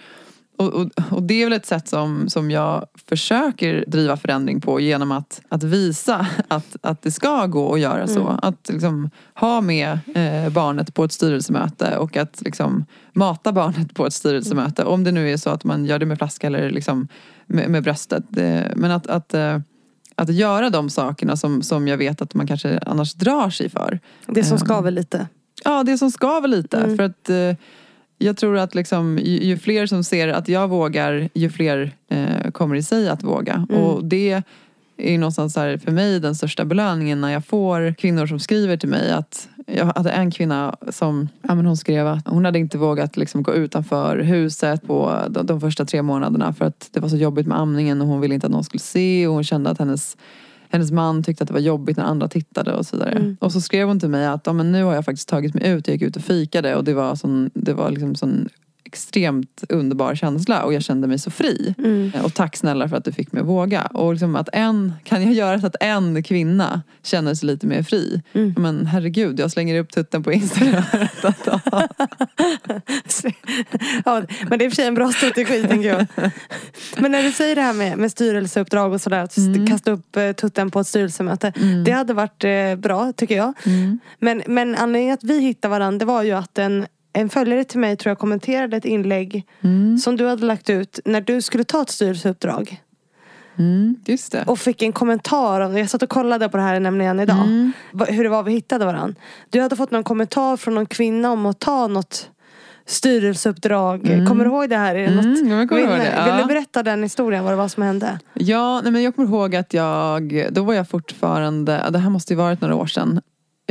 och, och, och det är väl ett sätt som, som jag försöker driva förändring på genom att, att visa att, att det ska gå att göra så. Mm. Att liksom ha med eh, barnet på ett styrelsemöte och att liksom mata barnet på ett styrelsemöte. Om det nu är så att man gör det med flaska eller liksom med, med bröstet. Men att, att, eh, att göra de sakerna som, som jag vet att man kanske annars drar sig för. Det som skaver lite. Ja, det som skaver lite. Mm. För att eh, jag tror att liksom, ju, ju fler som ser att jag vågar, ju fler eh, kommer i sig att våga. Mm. Och det är någonstans här för mig den största belöningen när jag får kvinnor som skriver till mig att jag hade en kvinna som ja, men hon skrev att hon hade inte vågat liksom gå utanför huset på de, de första tre månaderna för att det var så jobbigt med amningen och hon ville inte att någon skulle se och hon kände att hennes hennes man tyckte att det var jobbigt när andra tittade och så vidare. Mm. Och så skrev hon till mig att ja, men nu har jag faktiskt tagit mig ut. Jag gick ut och fikade och det var, sån, det var liksom sån extremt underbar känsla och jag kände mig så fri. Mm. Och tack snälla för att du fick mig att våga. Och liksom att en, kan jag göra så att en kvinna känner sig lite mer fri? Mm. Men herregud, jag slänger upp tutten på Instagram. ja, men det är i och för sig en bra strategi tänker jag. Men när du säger det här med, med styrelseuppdrag och sådär. Att Mm. kasta upp eh, tutten på ett styrelsemöte. Mm. Det hade varit eh, bra tycker jag. Mm. Men, men anledningen att vi hittade varandra det var ju att en, en följare till mig tror jag kommenterade ett inlägg Mm. som du hade lagt ut när du skulle ta ett styrelseuppdrag. Mm, just det. Och fick en kommentar. Jag satt och kollade på det här nämligen idag. Mm. Hur det var vi hittade varandra. Du hade fått någon kommentar från någon kvinna om att ta något styrelseuppdrag. Kommer du ihåg det här? Är det Mm, något? kommer vill, det, vill ja. du berätta den historien? Vad det var som hände? Ja, nej men jag kommer ihåg att jag, då var jag fortfarande, ja, det här måste ju varit några år sedan.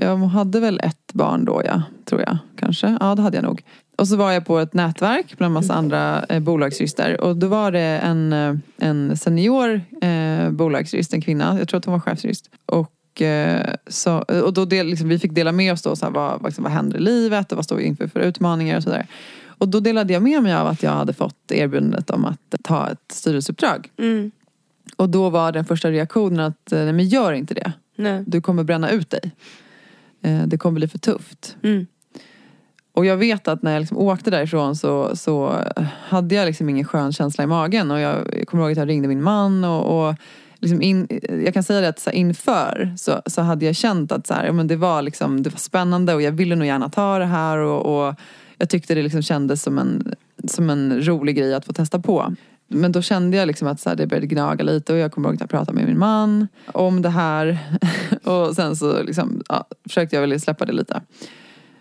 Jag hade väl ett barn då ja, tror jag. Kanske, ja det hade jag nog. Och så var jag på ett nätverk bland massa andra eh, bolagsjurister. Och då var det en, eh, en senior eh, bolagsjurist, en kvinna, jag tror att hon var chefsjurist. Och, eh, så, och då del, liksom, vi fick dela med oss då, så här, vad, liksom, vad händer i livet och vad står vi inför för utmaningar och sådär. Och då delade jag med mig av att jag hade fått erbjudandet om att ta ett styrelseuppdrag. Mm. Och då var den första reaktionen att, eh, nej men gör inte det. Nej. Du kommer bränna ut dig. Eh, Det kommer bli för tufft. Mm. Och jag vet att när jag liksom åkte därifrån så, så hade jag liksom ingen skön känsla i magen. Och jag, jag kommer ihåg att jag ringde min man och, och liksom in, jag kan säga det att så här, inför så, så hade jag känt att så här, ja, men det, var liksom, det var spännande och jag ville nog gärna ta det här. Och, och jag tyckte det liksom kändes som en, som en rolig grej att få testa på. Men då kände jag liksom att så här, det började gnaga lite och jag kommer ihåg att jag pratade med min man om det här. och sen så liksom, ja, försökte jag väl släppa det lite.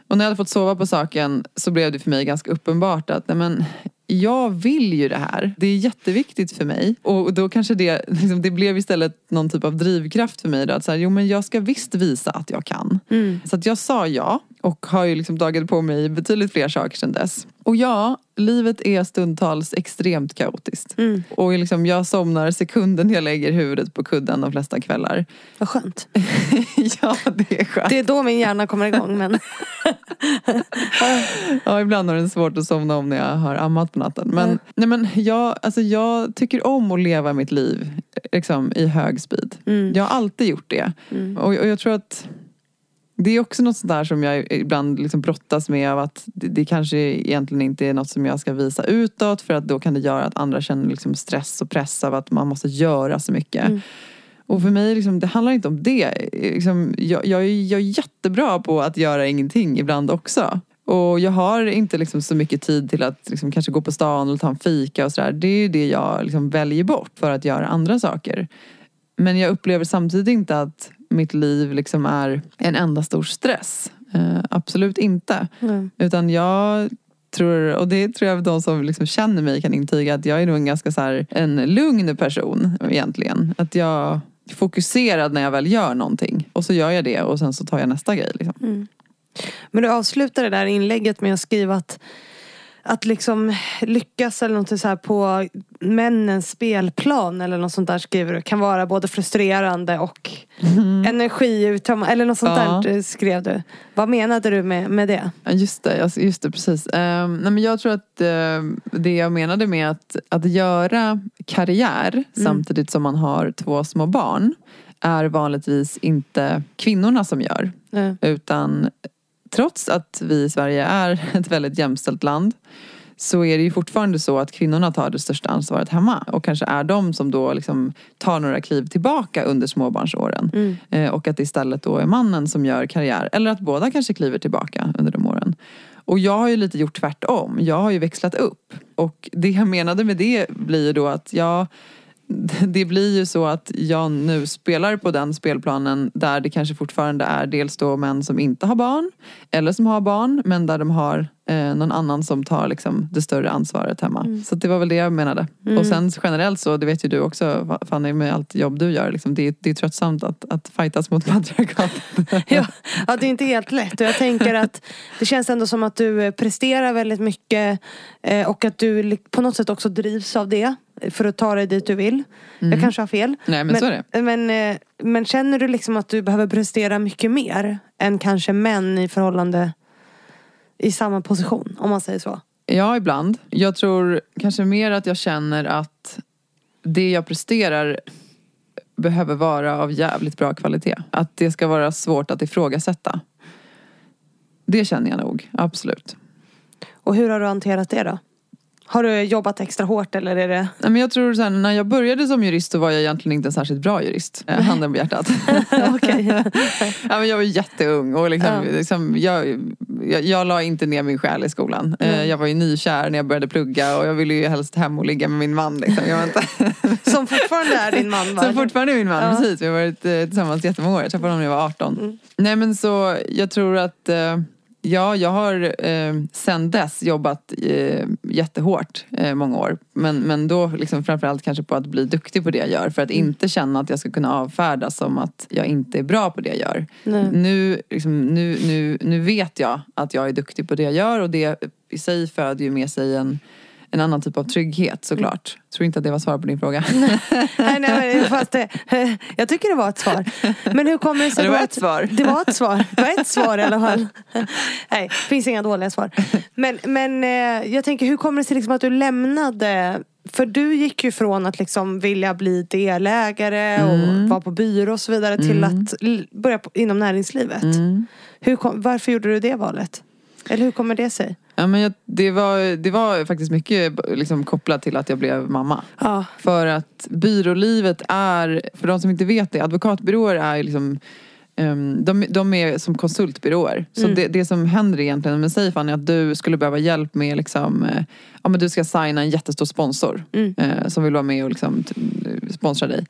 Och när jag hade fått sova på saken så blev det för mig ganska uppenbart att nej men, jag vill ju det här. Det är jätteviktigt för mig. Och då kanske det, liksom, det blev istället någon typ av drivkraft för mig. Då, att så här, jo men jag ska visst visa att jag kan. Mm. Så att jag sa ja och har ju liksom dagat på mig betydligt fler saker sedan dess. Och ja, livet är stundtals extremt kaotiskt. Mm. Och liksom jag somnar sekunden jag lägger huvudet på kudden de flesta kvällar. Vad skönt. ja, det är skönt. Det är då min hjärna kommer igång. Men... Ja, ibland har den svårt att somna om när jag har ammat på natten. Men, Mm. nej, men jag, alltså, jag tycker om att leva mitt liv liksom, i hög speed. Mm. Jag har alltid gjort det. Mm. Och, och jag tror att det är också något sånt där som jag ibland liksom brottas med av att det, det kanske egentligen inte är något som jag ska visa utåt för att då kan det göra att andra känner liksom stress och press av att man måste göra så mycket. Mm. Och för mig, liksom, det handlar inte om det. Liksom, jag, jag, är, jag är jättebra på att göra ingenting ibland också. Och jag har inte liksom så mycket tid till att liksom kanske gå på stan eller ta en fika och sådär. Det är ju det jag liksom väljer bort för att göra andra saker. Men jag upplever samtidigt inte att mitt liv liksom är en enda stor stress. Eh, absolut inte. Mm. Utan jag tror, och det tror jag de som liksom känner mig kan intyga, att jag är nog en ganska så här, en lugn person egentligen. Att jag är fokuserad när jag väl gör någonting. Och så gör jag det och sen så tar jag nästa grej. Liksom. Mm. Men du avslutar det där inlägget med att skriva att att liksom lyckas eller något så här på männens spelplan eller något sånt där skriver du kan vara både frustrerande och energiuttömmande eller något sånt Ja. där eh, skrev du. Vad menade du med, med det? Just det, just det precis. Um, nej, men jag tror att eh, det jag menade med att, att göra karriär samtidigt som man har två små barn är vanligtvis inte kvinnorna som gör. Eh, Utan trots att vi i Sverige är ett väldigt jämställt land så är det ju fortfarande så att kvinnorna tar det största ansvaret hemma och kanske är de som då liksom tar några kliv tillbaka under småbarnsåren. Mm. Eh, och att det istället då är mannen som gör karriär. Eller att båda kanske kliver tillbaka under de åren. Och jag har ju lite gjort tvärtom. Jag har ju växlat upp. Och det jag menade med det blir ju då att jag det blir ju så att jag nu spelar på den spelplanen där det kanske fortfarande är dels då män som inte har barn eller som har barn men där de har eh, någon annan som tar liksom det större ansvaret hemma. Så det var väl det jag menade. Och sen generellt så, det vet ju du också Fanny med allt jobb du gör, liksom, det, det är tröttsamt att, att fightas mot patriarkatet. Ja, ja, det är inte helt lätt. Och jag tänker att det känns ändå som att du eh, presterar väldigt mycket eh, och att du på något sätt också drivs av det för att ta dig dit du vill. Jag kanske har fel. Nej men, så är det. Men, eh, men känner du liksom att du behöver prestera mycket mer än kanske män i förhållande i samma position, om man säger så? Ja, ibland. Jag tror kanske mer att jag känner att det jag presterar behöver vara av jävligt bra kvalitet. Att det ska vara svårt att ifrågasätta. Det känner jag nog, absolut. Och hur har du hanterat det då? Har du jobbat extra hårt eller är det... Nej, Men jag tror så här, när jag började som jurist så var jag egentligen inte en särskilt bra jurist. Eh, Handen på hjärtat. Ja, men jag var jätteung och liksom, Ja. liksom, jag jag, jag la inte ner min själ i skolan. Eh, Jag var ju nykär när jag började plugga och jag ville ju helst hem och ligga med min man. Liksom. Jag var inte... Som fortfarande är din man va? Som fortfarande är min man, Ja. precis. Vi har varit eh, tillsammans jättemånga år. Jag träffade honom när jag var 18. Mm. Nej men så jag tror att eh, Ja, jag har eh, sen dess jobbat eh, jättehårt eh, många år. Men, men då liksom framförallt kanske på att bli duktig på det jag gör. För att Mm. inte känna att jag ska kunna avfärdas som att jag inte är bra på det jag gör. Nej. Nu, liksom, nu, nu, nu vet jag att jag är duktig på det jag gör och det i sig föder ju med sig en, en annan typ av trygghet såklart. Tror inte att det var svar på din fråga. Nej, nej, fast det, jag tycker det var ett svar. Men hur kommer det sig det var att- ett svar. Det var ett svar. Det var ett svar i alla fall. Nej, det finns inga dåliga svar. Men, men eh, jag tänker, hur kommer det sig liksom att du lämnade för du gick ju från att liksom vilja bli delägare och Mm. vara på byrå och så vidare till att l- börja på, inom näringslivet. Mm. Hur kom, varför gjorde du det valet? Eller hur kommer det sig? Ja, men jag, det, var, det var faktiskt mycket liksom, kopplat till att jag blev mamma. Ja. För att byrålivet är, för de som inte vet det, advokatbyråer är liksom ehm, de, de är som konsultbyråer. Så Mm. det, det som händer egentligen med Safan är att du skulle behöva hjälp med liksom, eh, ja, men du ska signa en jättestor sponsor Mm. eh, som vill vara med och liksom, sponsra dig.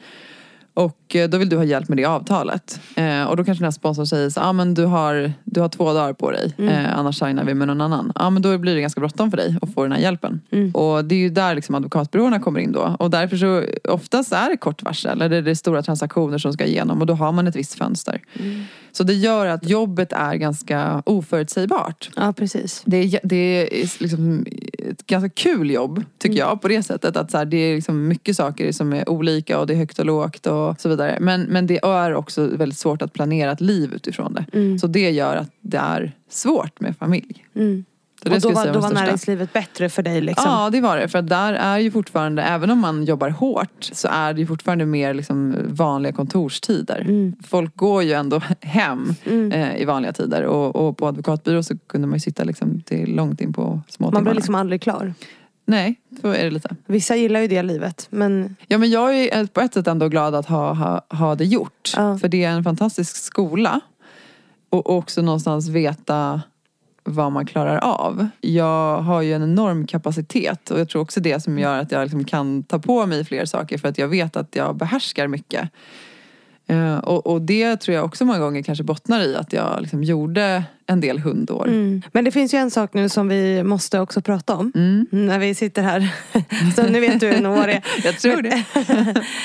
Och eh, då vill du ha hjälp med det avtalet. Eh, och då kanske den här sponsorn säger så ah, men du har, du har två dagar på dig. Mm. Eh, annars signar vi med någon annan. Ja men då blir det ganska bråttom för dig att få den här hjälpen. Mm. Och det är ju där liksom advokatbyråerna kommer in då. Och därför så oftast är det kort varsel. Eller det är stora transaktioner som ska igenom. Och då har man ett visst fönster. Mm. Så det gör att jobbet är ganska oförutsägbart. ja, precis. Det är, det är liksom ett ganska kul jobb tycker jag på det sättet. Att så här, det är liksom mycket saker som är olika och det är högt och lågt och så vidare. Men, men det är också väldigt svårt att planera ett liv utifrån det. Mm. Så det gör att det är svårt med familj. Mm. Och då var, då var näringslivet bättre för dig liksom? Ja det var det. För där är ju fortfarande, även om man jobbar hårt så är det ju fortfarande mer liksom vanliga kontorstider. Mm. Folk går ju ändå hem Mm. eh, i vanliga tider. Och, och på advokatbyrå så kunde man ju sitta liksom till långt in på små Man blir liksom aldrig klar. Nej, så är det lite. Vissa gillar ju det livet. Men Ja men jag är på ett sätt ändå glad att ha, ha, ha det gjort. Ja. För det är en fantastisk skola. Och också någonstans veta vad man klarar av. Jag har ju en enorm kapacitet och jag tror också det som gör att jag liksom kan ta på mig fler saker för att jag vet att jag behärskar mycket. Eh, och, och det tror jag också många gånger kanske bottnar i att jag liksom gjorde en del hundår. Mm. Men det finns ju en sak nu som vi måste också prata om. Mm. När vi sitter här. Så nu vet du nog vad det är. Jag tror det.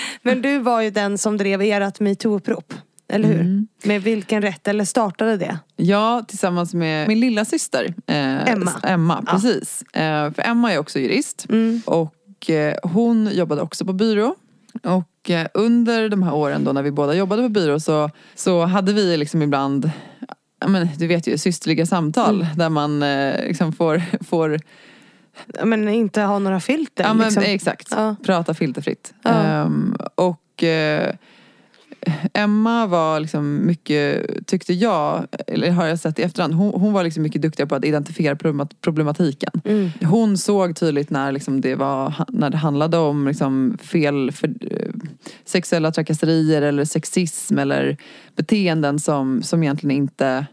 Men du var ju den som drev ert metoo-upprop. Eller hur? Mm. Med vilken rätt? Eller startade det? Ja, tillsammans med min lilla syster eh, Emma. Emma, Ja. precis. Eh, för Emma är också jurist. Mm. Och eh, hon jobbade också på byrå. Och eh, under de här åren då när vi båda jobbade på byrå så, så hade vi liksom ibland men, du vet ju, systerliga samtal Mm. där man eh, liksom får, får Men inte ha några filter. ja, men, liksom. exakt, Ja. prata filterfritt. Ja. Ehm, och eh, Emma var liksom mycket, tyckte jag, eller har jag sett i efterhand, hon, hon var liksom mycket duktigare på att identifiera problemat- problematiken. Mm. Hon såg tydligt när, liksom det, var, när det handlade om liksom fel för, sexuella trakasserier eller sexism eller beteenden som, som egentligen inte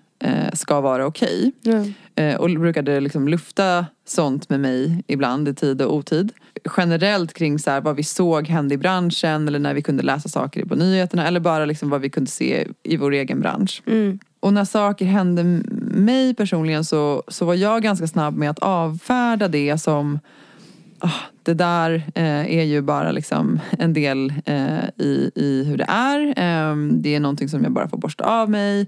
ska vara okej. Ja. Eh, och brukade liksom lufta sånt med mig ibland i tid och otid. Generellt kring så här, vad vi såg hända i branschen eller när vi kunde läsa saker på nyheterna eller bara liksom vad vi kunde se i vår egen bransch. Mm. Och när saker hände mig personligen så, så var jag ganska snabb med att avfärda det som ah, det där eh, är ju bara liksom en del eh, i, i hur det är. Eh, det är någonting som jag bara får borsta av mig.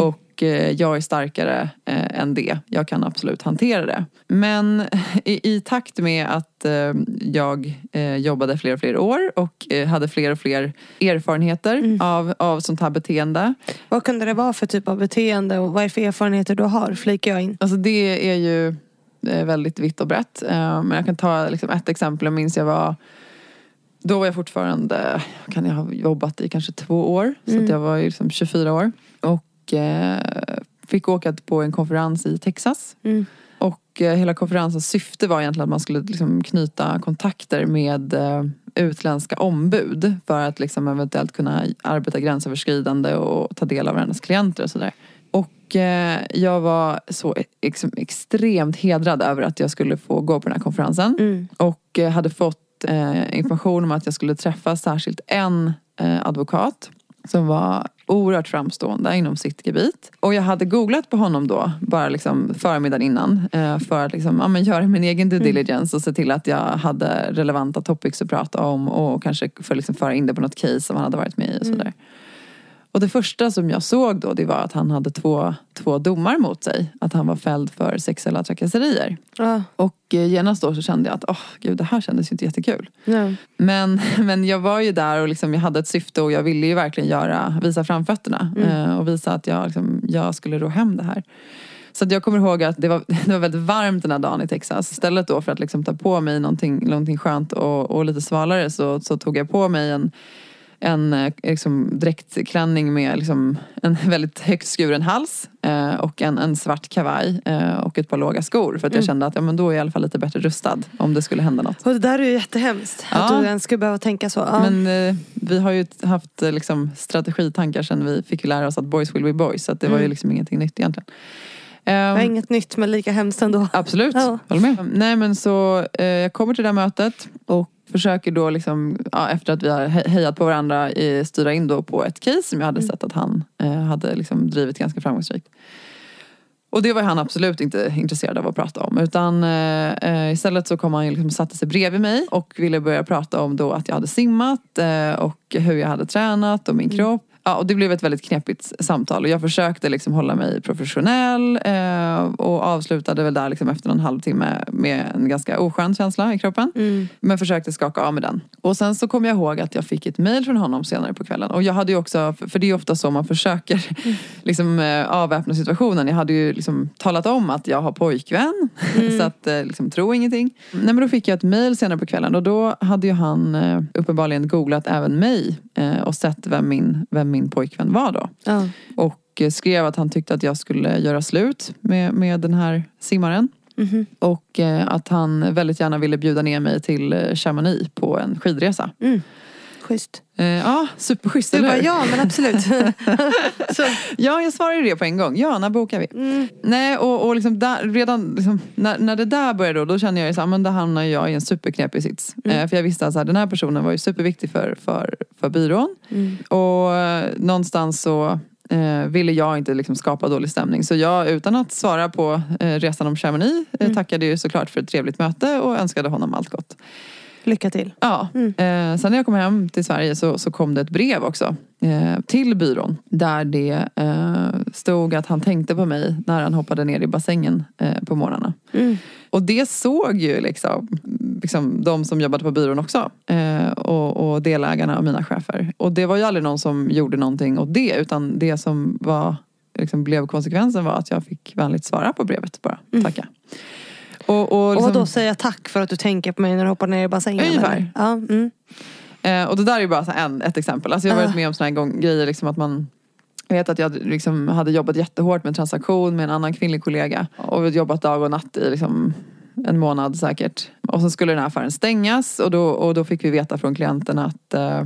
Och eh, jag är starkare eh, än det. Jag kan absolut hantera det. Men i, i takt med att eh, jag jobbade fler och fler år och hade fler och fler erfarenheter av, av sånt här beteende. Vad kunde det vara för typ av beteende och vad är för erfarenheter du har? Flikar jag in. Alltså det är ju väldigt vitt och brett. Men jag kan ta liksom ett exempel. Jag minns jag var då var jag fortfarande, kan jag ha jobbat i kanske två år. Så Mm. att jag var liksom 24 år. Och eh, fick åka på en konferens i Texas. Mm. Och eh, hela konferensens syfte var egentligen att man skulle liksom knyta kontakter med eh, utländska ombud. För att liksom eventuellt kunna arbeta gränsöverskridande och ta del av varandras klienter och sådär. Och jag var så ex extremt hedrad över att jag skulle få gå på den här konferensen. Mm. Och hade fått information om att jag skulle träffa särskilt en advokat som var oerhört framstående inom sitt gebit. Och jag hade googlat på honom då, bara liksom förmiddagen innan. Eh, för att liksom, ja, men göra min egen due diligence och se till att jag hade relevanta topics att prata om. Och kanske för liksom föra in det på något case som han hade varit med i och sådär. Och det första som jag såg då det var att han hade två, två domar mot sig. Att han var fälld för sexuella trakasserier. Ja. Och eh, genast då så kände jag att åh gud det här kändes ju inte jättekul. Ja. Men, men jag var ju där och liksom, jag hade ett syfte och jag ville ju verkligen göra, visa framfötterna. Eh, och visa att jag, liksom, jag skulle ro hem det här. Så jag kommer ihåg att det var, det var väldigt varmt den här dagen i Texas. Istället då för att liksom ta på mig någonting, någonting skönt och, och lite svalare så, så tog jag på mig en en eh, liksom, dräktklänning med liksom, en väldigt högt skuren hals eh, och en, en svart kavaj eh, och ett par låga skor. För att jag kände att ja, men då är jag i alla fall lite bättre rustad om det skulle hända något. Och det där är ju jättehemskt. Att Ja. du ens skulle behöva tänka så. Ja. Men eh, vi har ju haft eh, liksom, strategitankar sedan vi fick lära oss att boys will be boys. Så att det var ju liksom ingenting nytt egentligen. Det var Ehm, inget nytt men lika hemskt ändå. Absolut, Ja. håller med. Nej men så eh, jag kommer till det här mötet och försöker då liksom, ja, efter att vi har he- hejat på varandra, eh, styra in då på ett case som jag hade sett att han eh, hade liksom drivit ganska framgångsrikt. Och det var han absolut inte intresserad av att prata om. Utan eh, eh, istället så kom han liksom satte sig bredvid mig och ville börja prata om då att jag hade simmat eh, och hur jag hade tränat och min kropp. Ja, och det blev ett väldigt knepigt samtal och jag försökte liksom hålla mig professionell eh, och avslutade väl där liksom efter en halvtimme med en ganska oskön känsla i kroppen. Men försökte skaka av med den. Och sen så kom jag ihåg att jag fick ett mail från honom senare på kvällen. Och jag hade ju också, för det är ju ofta så man försöker liksom, eh, avväpna situationen. Jag hade ju liksom talat om att jag har pojkvän. så att eh, liksom, tro ingenting. Nej men då fick jag ett mail senare på kvällen och då hade ju han eh, uppenbarligen googlat även mig och sett vem min, vem min pojkvän var då. Ja. Och eh, skrev att han tyckte att jag skulle göra slut med, med den här simmaren. Mhm. Och eh, att han väldigt gärna ville bjuda ner mig till eh, Chamonix på en skidresa. Schysst. Eh, ja, superschysst, Du eller bara hur? ja men absolut. Ja, jag svarade det på en gång. Ja, när bokar vi? mm, Nej, och, och liksom där, redan liksom, när, när det där började då, då kände jag ju så här, men då hamnar jag i en superknepig sits. Eh, för jag visste att så här, den här personen var ju superviktig för, för, för byrån. Och eh, någonstans så eh, ville jag inte liksom skapa dålig stämning. Så jag, utan att svara på eh, resan om Chamonix, eh, tackade ju såklart för ett trevligt möte och önskade honom allt gott. Lycka till. Ja, eh, sen när jag kom hem till Sverige så, så kom det ett brev också eh, till byrån. Där det eh, stod att han tänkte på mig när han hoppade ner i bassängen på morgnarna. Mm. Och det såg ju liksom, liksom de som jobbade på byrån också. Och, och delägarna och mina chefer. Och det var ju aldrig någon som gjorde någonting åt det. Utan det som var, liksom blev konsekvensen var att jag fick vänligt svara på brevet bara. Tacka. Och, och, Och liksom- då säga tack för att du tänker på mig när du hoppar ner i bassängen? Ungefär. Ja, mm. Eh, och det där är ju bara så en, ett exempel. Alltså jag har varit Ah. med om såna här gång, grejer liksom att man jag vet att jag liksom hade jobbat jättehårt med transaktion med en annan kvinnlig kollega. Och jobbat dag och natt i liksom en månad säkert. Och så skulle den här affären stängas och då, och då fick vi veta från klienten att eh,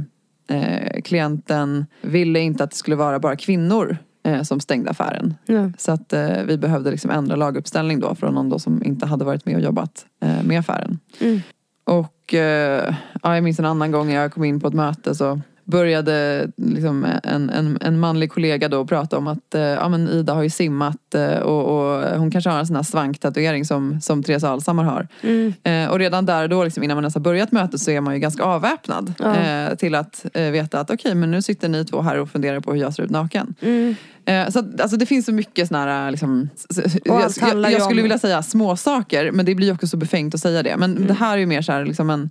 eh, klienten ville inte att det skulle vara bara kvinnor eh, som stängde affären. Ja. Så att eh, vi behövde liksom ändra laguppställning då från någon då som inte hade varit med och jobbat eh, med affären. Mm. Och eh, ja, jag minns en annan gång jag kom in på ett möte så började liksom en, en, en manlig kollega då prata om att eh, ja, men Ida har ju simmat eh, och, och hon kanske har en sån här svanktatuering som, som Therese Alshammar har. Mm. Eh, och redan där och då, liksom, innan man ens har börjat mötet så är man ju ganska avväpnad. Ja. Eh, till att eh, veta att okej, men nu sitter ni två här och funderar på hur jag ser ut naken. Mm. Eh, så att, alltså, det finns så mycket såna här, liksom, s- s- jag, jag, jag skulle vilja säga små saker men det blir också så befängt att säga det. Men det här är ju mer så här, liksom en,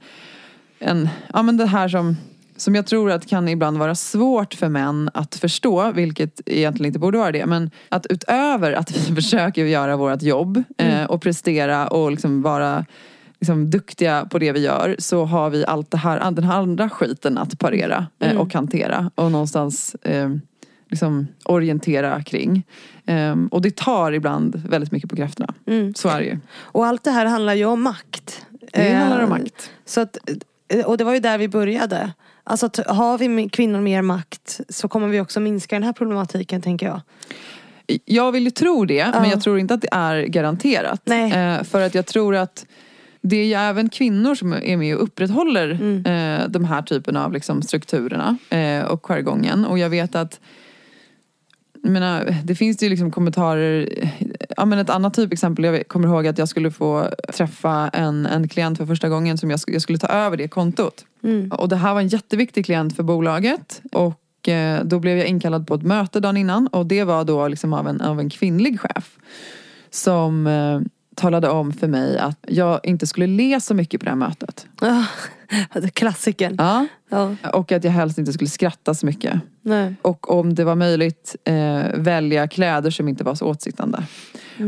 en, ja men det här som som jag tror att kan ibland vara svårt för män att förstå, vilket egentligen inte borde vara det. Men att utöver att vi försöker göra vårt jobb eh, och prestera och liksom vara liksom, duktiga på det vi gör så har vi allt det här, den här andra skiten att parera eh, och hantera. Och någonstans eh, liksom orientera kring. Ehm, och det tar ibland väldigt mycket på krafterna. Mm. Så är det ju. Och allt det här handlar ju om makt. Det Eh, handlar om makt. Så att, eh, och det var ju där vi började. Alltså har vi kvinnor mer makt så kommer vi också minska den här problematiken tänker jag. Jag vill ju tro det, men jag tror inte att det är garanterat. Nej. Eh, för att jag tror att det är ju även kvinnor som är med och upprätthåller Mm. eh, de här typen av liksom, strukturerna och jargongen. Och jag vet att menar, det finns ju liksom kommentarer. Ja, men ett annat typexempel. Jag kommer ihåg att jag skulle få träffa en, en klient för första gången som jag, jag skulle ta över det kontot. Mm. Och det här var en jätteviktig klient för bolaget. Och eh, då blev jag inkallad på ett möte dagen innan. Och det var då liksom av, en, av en kvinnlig chef. Som eh, talade om för mig att jag inte skulle le så mycket på det här mötet. Ah, Klassikern. Ja. Ja. Och att jag helst inte skulle skratta så mycket. Nej. Och om det var möjligt eh, välja kläder som inte var så åtsiktande.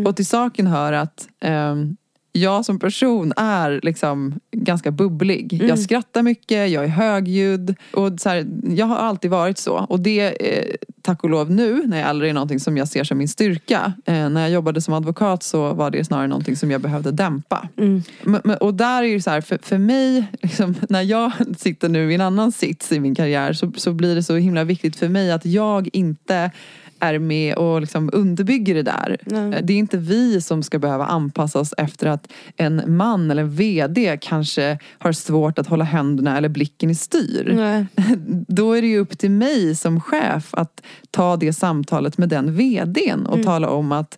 Och till saken hör att ehm, jag som person är liksom ganska bubblig. Jag skrattar mycket, jag är högljudd. Och så här, jag har alltid varit så. Och det, eh, tack och lov nu, när jag aldrig är någonting som jag ser som min styrka. Eh, när jag jobbade som advokat så var det snarare någonting som jag behövde dämpa. Mm. Men, men, och där är ju så här, för, för mig, liksom, när jag sitter nu i en annan sits i min karriär så, så blir det så himla viktigt för mig att jag inte är med och liksom underbygger det där. Nej. Det är inte vi som ska behöva anpassa oss efter att en man eller en VD kanske har svårt att hålla händerna eller blicken i styr. Nej. Då är det ju upp till mig som chef att ta det samtalet med den VDn och tala om att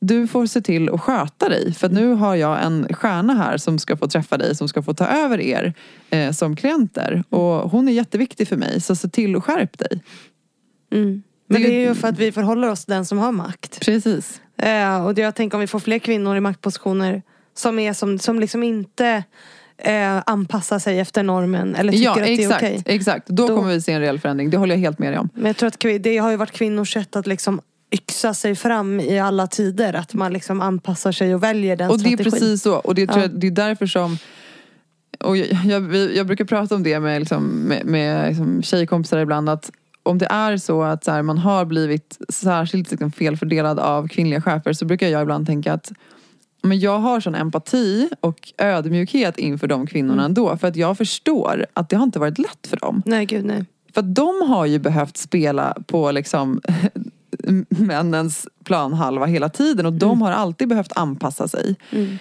du får se till att sköta dig. För nu har jag en stjärna här som ska få träffa dig, som ska få ta över er eh, som klienter. Och hon är jätteviktig för mig, så se till att skärp dig. Mm. Men Det är ju- för att vi förhåller oss till den som har makt. Precis. Eh, och jag tänker om vi får fler kvinnor i maktpositioner som, är som, som liksom inte eh, anpassar sig efter normen eller tycker Ja, att det är exakt. okej. exakt. Då, Då- kommer vi se en reell förändring. Det håller jag helt med dig om. Men jag tror att det har ju varit kvinnors sätt att liksom yxa sig fram i alla tider. Att man liksom anpassar sig och väljer den Och det är strategin. precis så. Och det, tror Ja. jag, det är därför som och jag, jag, jag brukar prata om det med, liksom, med, med liksom tjejkompisar ibland. Att om det är så att så här, man har blivit särskilt liksom, felfördelad av kvinnliga chefer så brukar jag ibland tänka att men jag har sån empati och ödmjukhet inför de kvinnorna Mm. ändå. För att jag förstår att det har inte varit lätt för dem. Nej gud nej. För att de har ju behövt spela på liksom männens planhalva hela tiden och de har alltid behövt anpassa sig. Mm.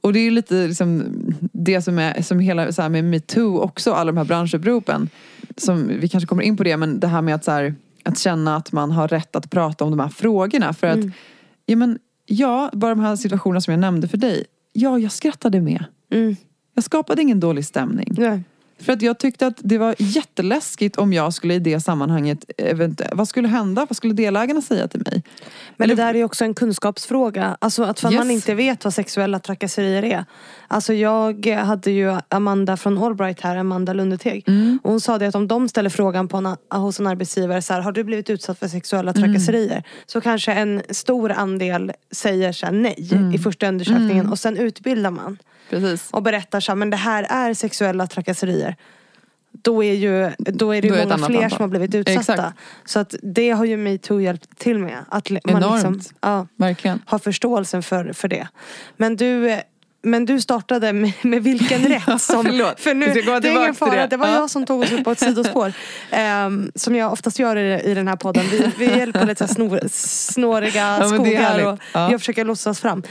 Och det är lite liksom det som är som hela så här med metoo också, alla de här branschuppropen. Som, vi kanske kommer in på det, men det här med att, så här, att känna att man har rätt att prata om de här frågorna. För att, ja, men, ja, bara de här situationerna som jag nämnde för dig. Ja, jag skrattade med. Mm. Jag skapade ingen dålig stämning. Nej. För att jag tyckte att det var jätteläskigt om jag skulle i det sammanhanget, vad skulle hända? Vad skulle delägarna säga till mig? Men Eller- det där är också en kunskapsfråga. Alltså att för att man Yes. inte vet vad sexuella trakasserier är. Alltså jag hade ju Amanda från Allbright här, Amanda Lundeteg. Mm. Och hon sa det att om de ställer frågan på en, hos en arbetsgivare så här, har du blivit utsatt för sexuella trakasserier? Så kanske en stor andel säger så här, nej Mm. i första undersökningen. Och sen utbildar man. Precis. Och berättar så här, men det här är sexuella trakasserier. Då är, ju, då är det ju Då ett många fler antal. som har blivit utsatta. Exakt. Så att det har ju metoo hjälpt till med. Att man Enormt. liksom, ja, Verkligen. har förståelsen för, för det. Men du, men du startade med, med vilken rätt som... Förlåt. För nu, det är ingen fara, det. det var Ja. jag som tog oss upp på ett sidospår. Ehm, som jag oftast gör i, i den här podden. Vi, vi hjälper lite så snor, snåriga är skogar och Ja. jag försöker låtsas fram.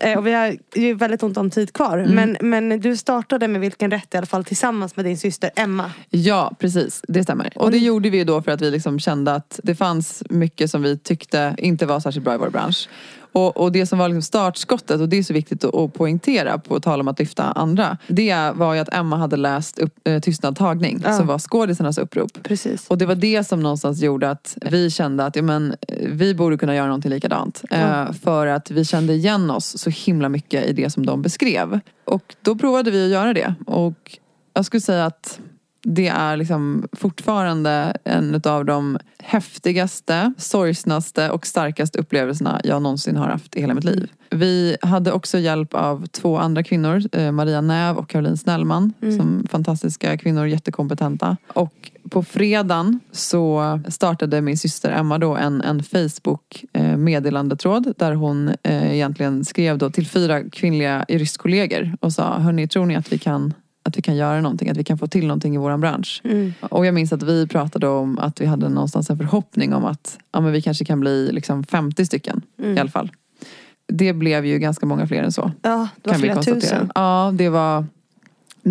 Eh, och vi har ju väldigt ont om tid kvar. Mm. Men, men du startade med vilken rätt i alla fall tillsammans med din syster Emma. Ja, precis. Det stämmer. Och det gjorde vi då för att vi liksom kände att det fanns mycket som vi tyckte inte var särskilt bra i vår bransch. Och, och det som var liksom startskottet, och det är så viktigt att, att poängtera på tal om att lyfta andra. Det var ju att Emma hade läst upp, eh, Tystnad tagning, Ja. som var skådisarnas upprop. Precis. Och det var det som någonstans gjorde att vi kände att ja, men, eh, vi borde kunna göra någonting likadant. Eh, för att vi kände igen oss så himla mycket i det som de beskrev. Och då provade vi att göra det. Och jag skulle säga att det är liksom fortfarande en av de häftigaste, sorgsnaste och starkaste upplevelserna jag någonsin har haft i hela mitt liv. Vi hade också hjälp av två andra kvinnor, eh, Maria Näv och Caroline Snellman. Som fantastiska kvinnor, jättekompetenta. Och på fredagen så startade min syster Emma då en, en Facebook eh, meddelandetråd där hon eh, egentligen skrev då till fyra kvinnliga juristkollegor och sa, hörni, tror ni att vi kan att vi kan göra någonting, att vi kan få till någonting i vår bransch. Mm. Och jag minns att vi pratade om att vi hade någonstans en förhoppning om att ja, men vi kanske kan bli liksom 50 stycken Mm. i alla fall. Det blev ju ganska många fler än så. Ja, det var kan vi flera konstatera. tusen. Ja, det var...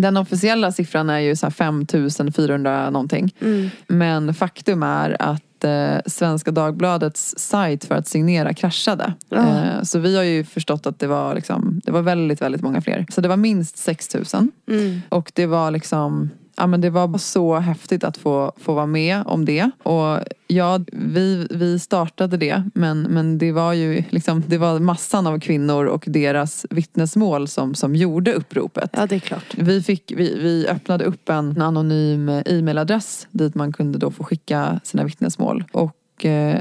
Den officiella siffran är ju så här 5400 någonting. Mm. Men faktum är att eh, Svenska Dagbladets sajt för att signera kraschade. Ja. Eh, så vi har ju förstått att det var, liksom, det var väldigt, väldigt många fler. Så det var minst 6000. Mm. Och det var liksom Ja, men det var så häftigt att få, få vara med om det. Och ja, vi, vi startade det men, men det var ju liksom, det var massan av kvinnor och deras vittnesmål som, som gjorde uppropet. Ja, det är klart. Vi, fick, vi, vi öppnade upp en anonym e-mailadress dit man kunde då få skicka sina vittnesmål. Och eh,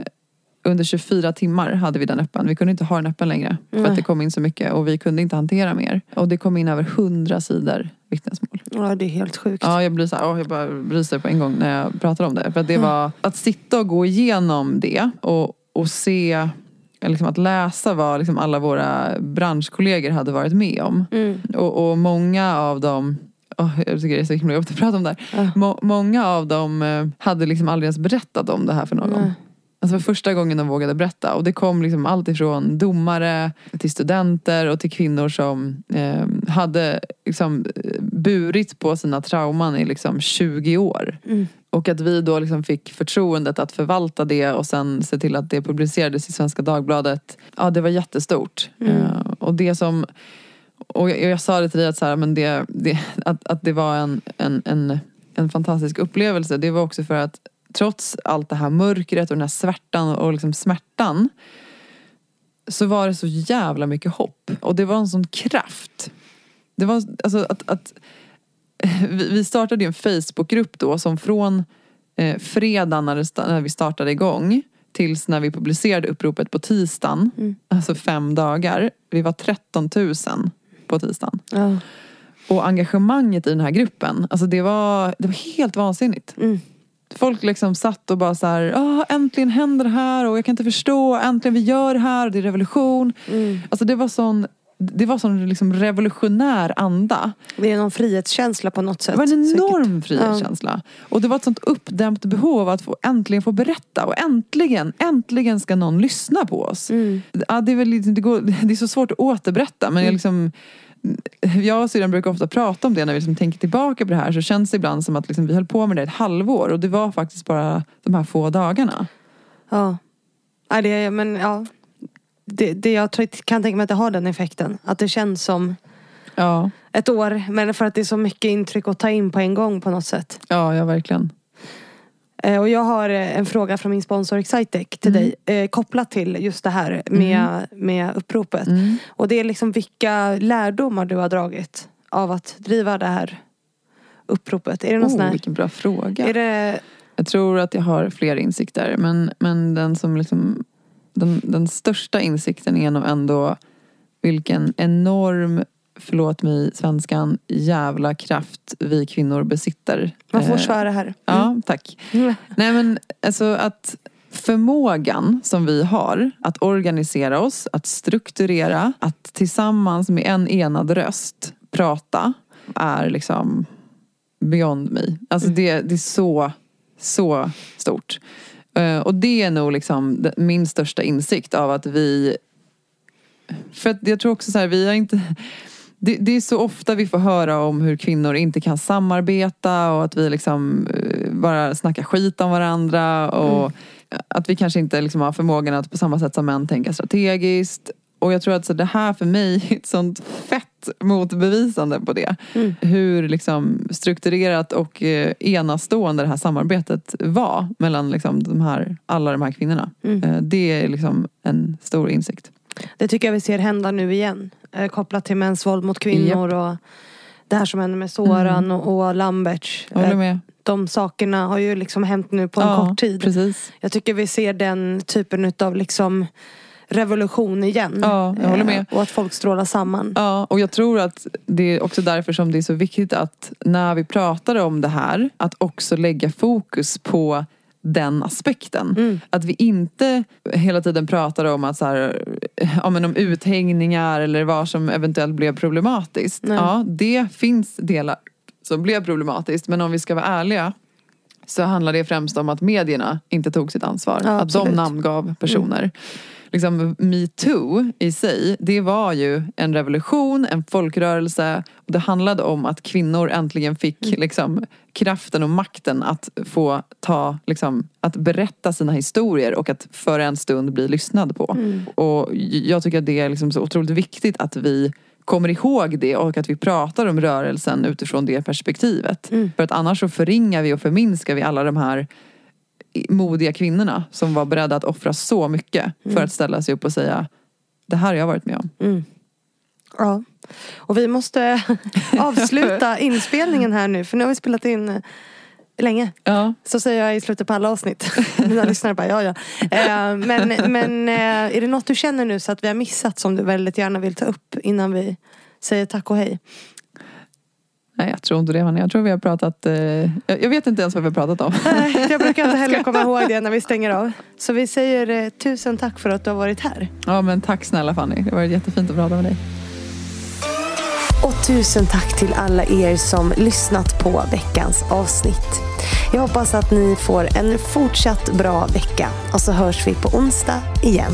under 24 timmar hade vi den öppen. Vi kunde inte ha den öppen längre. För Nej. att det kom in så mycket och vi kunde inte hantera mer. Och det kom in över 100 sidor vittnesmål. Ja, det är helt sjukt. Ja, jag blir så här, jag bara ryser på en gång när jag pratar om det. För att det var att sitta och gå igenom det och, och se, liksom att läsa vad liksom alla våra branschkollegor hade varit med om. Mm. Och, och många av dem åh, jag tycker det är så himla jobbigt att prata om det här. Ja. Må, många av dem eh, hade liksom aldrig ens berättat om det här för någon. Nej. Alltså för första gången de vågade berätta. Och det kom liksom allt ifrån domare till studenter och till kvinnor som eh, hade liksom eh, burit på sina trauman i liksom 20 år. Mm. Och att vi då liksom fick förtroendet att förvalta det och sen se till att det publicerades i Svenska Dagbladet. Ja, det var jättestort. Mm. Eh, och det som... Och jag, jag sa det till dig att, så här, men det, det, att, att det var en, en, en, en fantastisk upplevelse. Det var också för att trots allt det här mörkret och den här svärtan och liksom smärtan så var det så jävla mycket hopp. Och det var en sån kraft. Det var alltså att, att vi startade ju en Facebookgrupp då som från eh, fredagen när, när vi startade igång tills när vi publicerade uppropet på tisdagen, Mm. alltså fem dagar. Vi var 13 000 på tisdagen. Ja. Och engagemanget i den här gruppen, alltså det var, det var helt vansinnigt. Mm. Folk liksom satt och bara så här, ah, äntligen händer det här och jag kan inte förstå, äntligen vi gör det här och det är revolution. Mm. Alltså det var sån, det var sån liksom revolutionär anda. Det är någon frihetskänsla på något sätt. Det var en säkert. enorm frihetskänsla. Och det var ett sånt uppdämt behov av att få, äntligen få berätta. Och äntligen, äntligen ska någon lyssna på oss. Mm. Ja, det, är väl, det, går, det är så svårt att återberätta men jag Mm. liksom jag och syrran brukar ofta prata om det när vi liksom tänker tillbaka på det här så känns det ibland som att liksom vi höll på med det ett halvår och det var faktiskt bara de här få dagarna. Ja. Ja, det, men ja. Det, det, jag kan tänka mig att det har den effekten. Att det känns som Ja, ett år. Men för att det är så mycket intryck att ta in på en gång på något sätt. ja, ja verkligen. Eh, Och jag har eh, en fråga från min sponsor Excitec till Mm. dig. Eh, kopplat till just det här med, med uppropet. Mm. Och det är liksom vilka lärdomar du har dragit av att driva det här uppropet. Är det någon sån Oh, här, vilken bra fråga. är det, Jag tror att jag har fler insikter men, men den som liksom den, den största insikten är nog ändå vilken enorm, förlåt mig svenskan, jävla kraft vi kvinnor besitter. man får Eh, svära här. Ja, tack. Mm. Nej men alltså att förmågan som vi har att organisera oss, att strukturera, att tillsammans med en enad röst prata är liksom beyond me. Alltså det, det är så, så stort. Eh, Och det är nog liksom min största insikt av att vi... För att jag tror också så här, vi har inte... Det, det är så ofta vi får höra om hur kvinnor inte kan samarbeta och att vi liksom eh, bara snackar skit om varandra och att vi kanske inte liksom har förmågan att på samma sätt som män tänka strategiskt. Och jag tror att så det här för mig är ett sånt fett motbevisande på det. Mm. Hur liksom strukturerat och eh, enastående det här samarbetet var mellan liksom de här, alla de här kvinnorna. Mm. Eh, Det är liksom en stor insikt. Det tycker jag vi ser hända nu igen. Eh, kopplat till mäns våld mot kvinnor och det här som hände med Soran och, och Lamberts. Håller Eh, med. De sakerna har ju liksom hänt nu på en ja, kort tid. Precis. Jag tycker vi ser den typen av liksom revolution igen. Ja, jag håller med. Eh, Och att folk strålar samman. Ja, och jag tror att det är också därför som det är så viktigt att när vi pratar om det här, att också lägga fokus på den aspekten. Mm. Att vi inte hela tiden pratar om att så här, ja, men om uthängningar eller vad som eventuellt blev problematiskt. Nej. Ja, det finns delar som blev problematiskt. Men om vi ska vara ärliga så handlar det främst om att medierna inte tog sitt ansvar. Ja, att de namngav personer. Liksom, metoo i sig, det var ju en revolution, en folkrörelse. Och det handlade om att kvinnor äntligen fick liksom, kraften och makten att få ta, liksom, att berätta sina historier och att för en stund bli lyssnad på. Och jag tycker att det är liksom så otroligt viktigt att vi kommer ihåg det och att vi pratar om rörelsen utifrån det perspektivet. För att annars så förringar vi och förminskar vi alla de här modiga kvinnorna som var beredda att offra så mycket för att ställa sig upp och säga det här har jag varit med om. Ja. Och vi måste avsluta inspelningen här nu för nu har vi spelat in eh, länge. Ja. Så säger jag i slutet på alla avsnitt. Mina lyssnare bara ja ja. Eh, men men eh, är det något du känner nu så att vi har missat som du väldigt gärna vill ta upp innan vi säger tack och hej? Nej jag tror inte det Hanna. Jag tror vi har pratat, eh, jag jag vet inte ens vad vi har pratat om. Nej, jag brukar inte heller komma ihåg det när vi stänger av. Så vi säger eh, tusen tack för att du har varit här. Ja men tack snälla Fanny. Det har varit jättefint att prata med dig. Och tusen tack till alla er som lyssnat på veckans avsnitt. Jag hoppas att ni får en fortsatt bra vecka och så hörs vi på onsdag igen.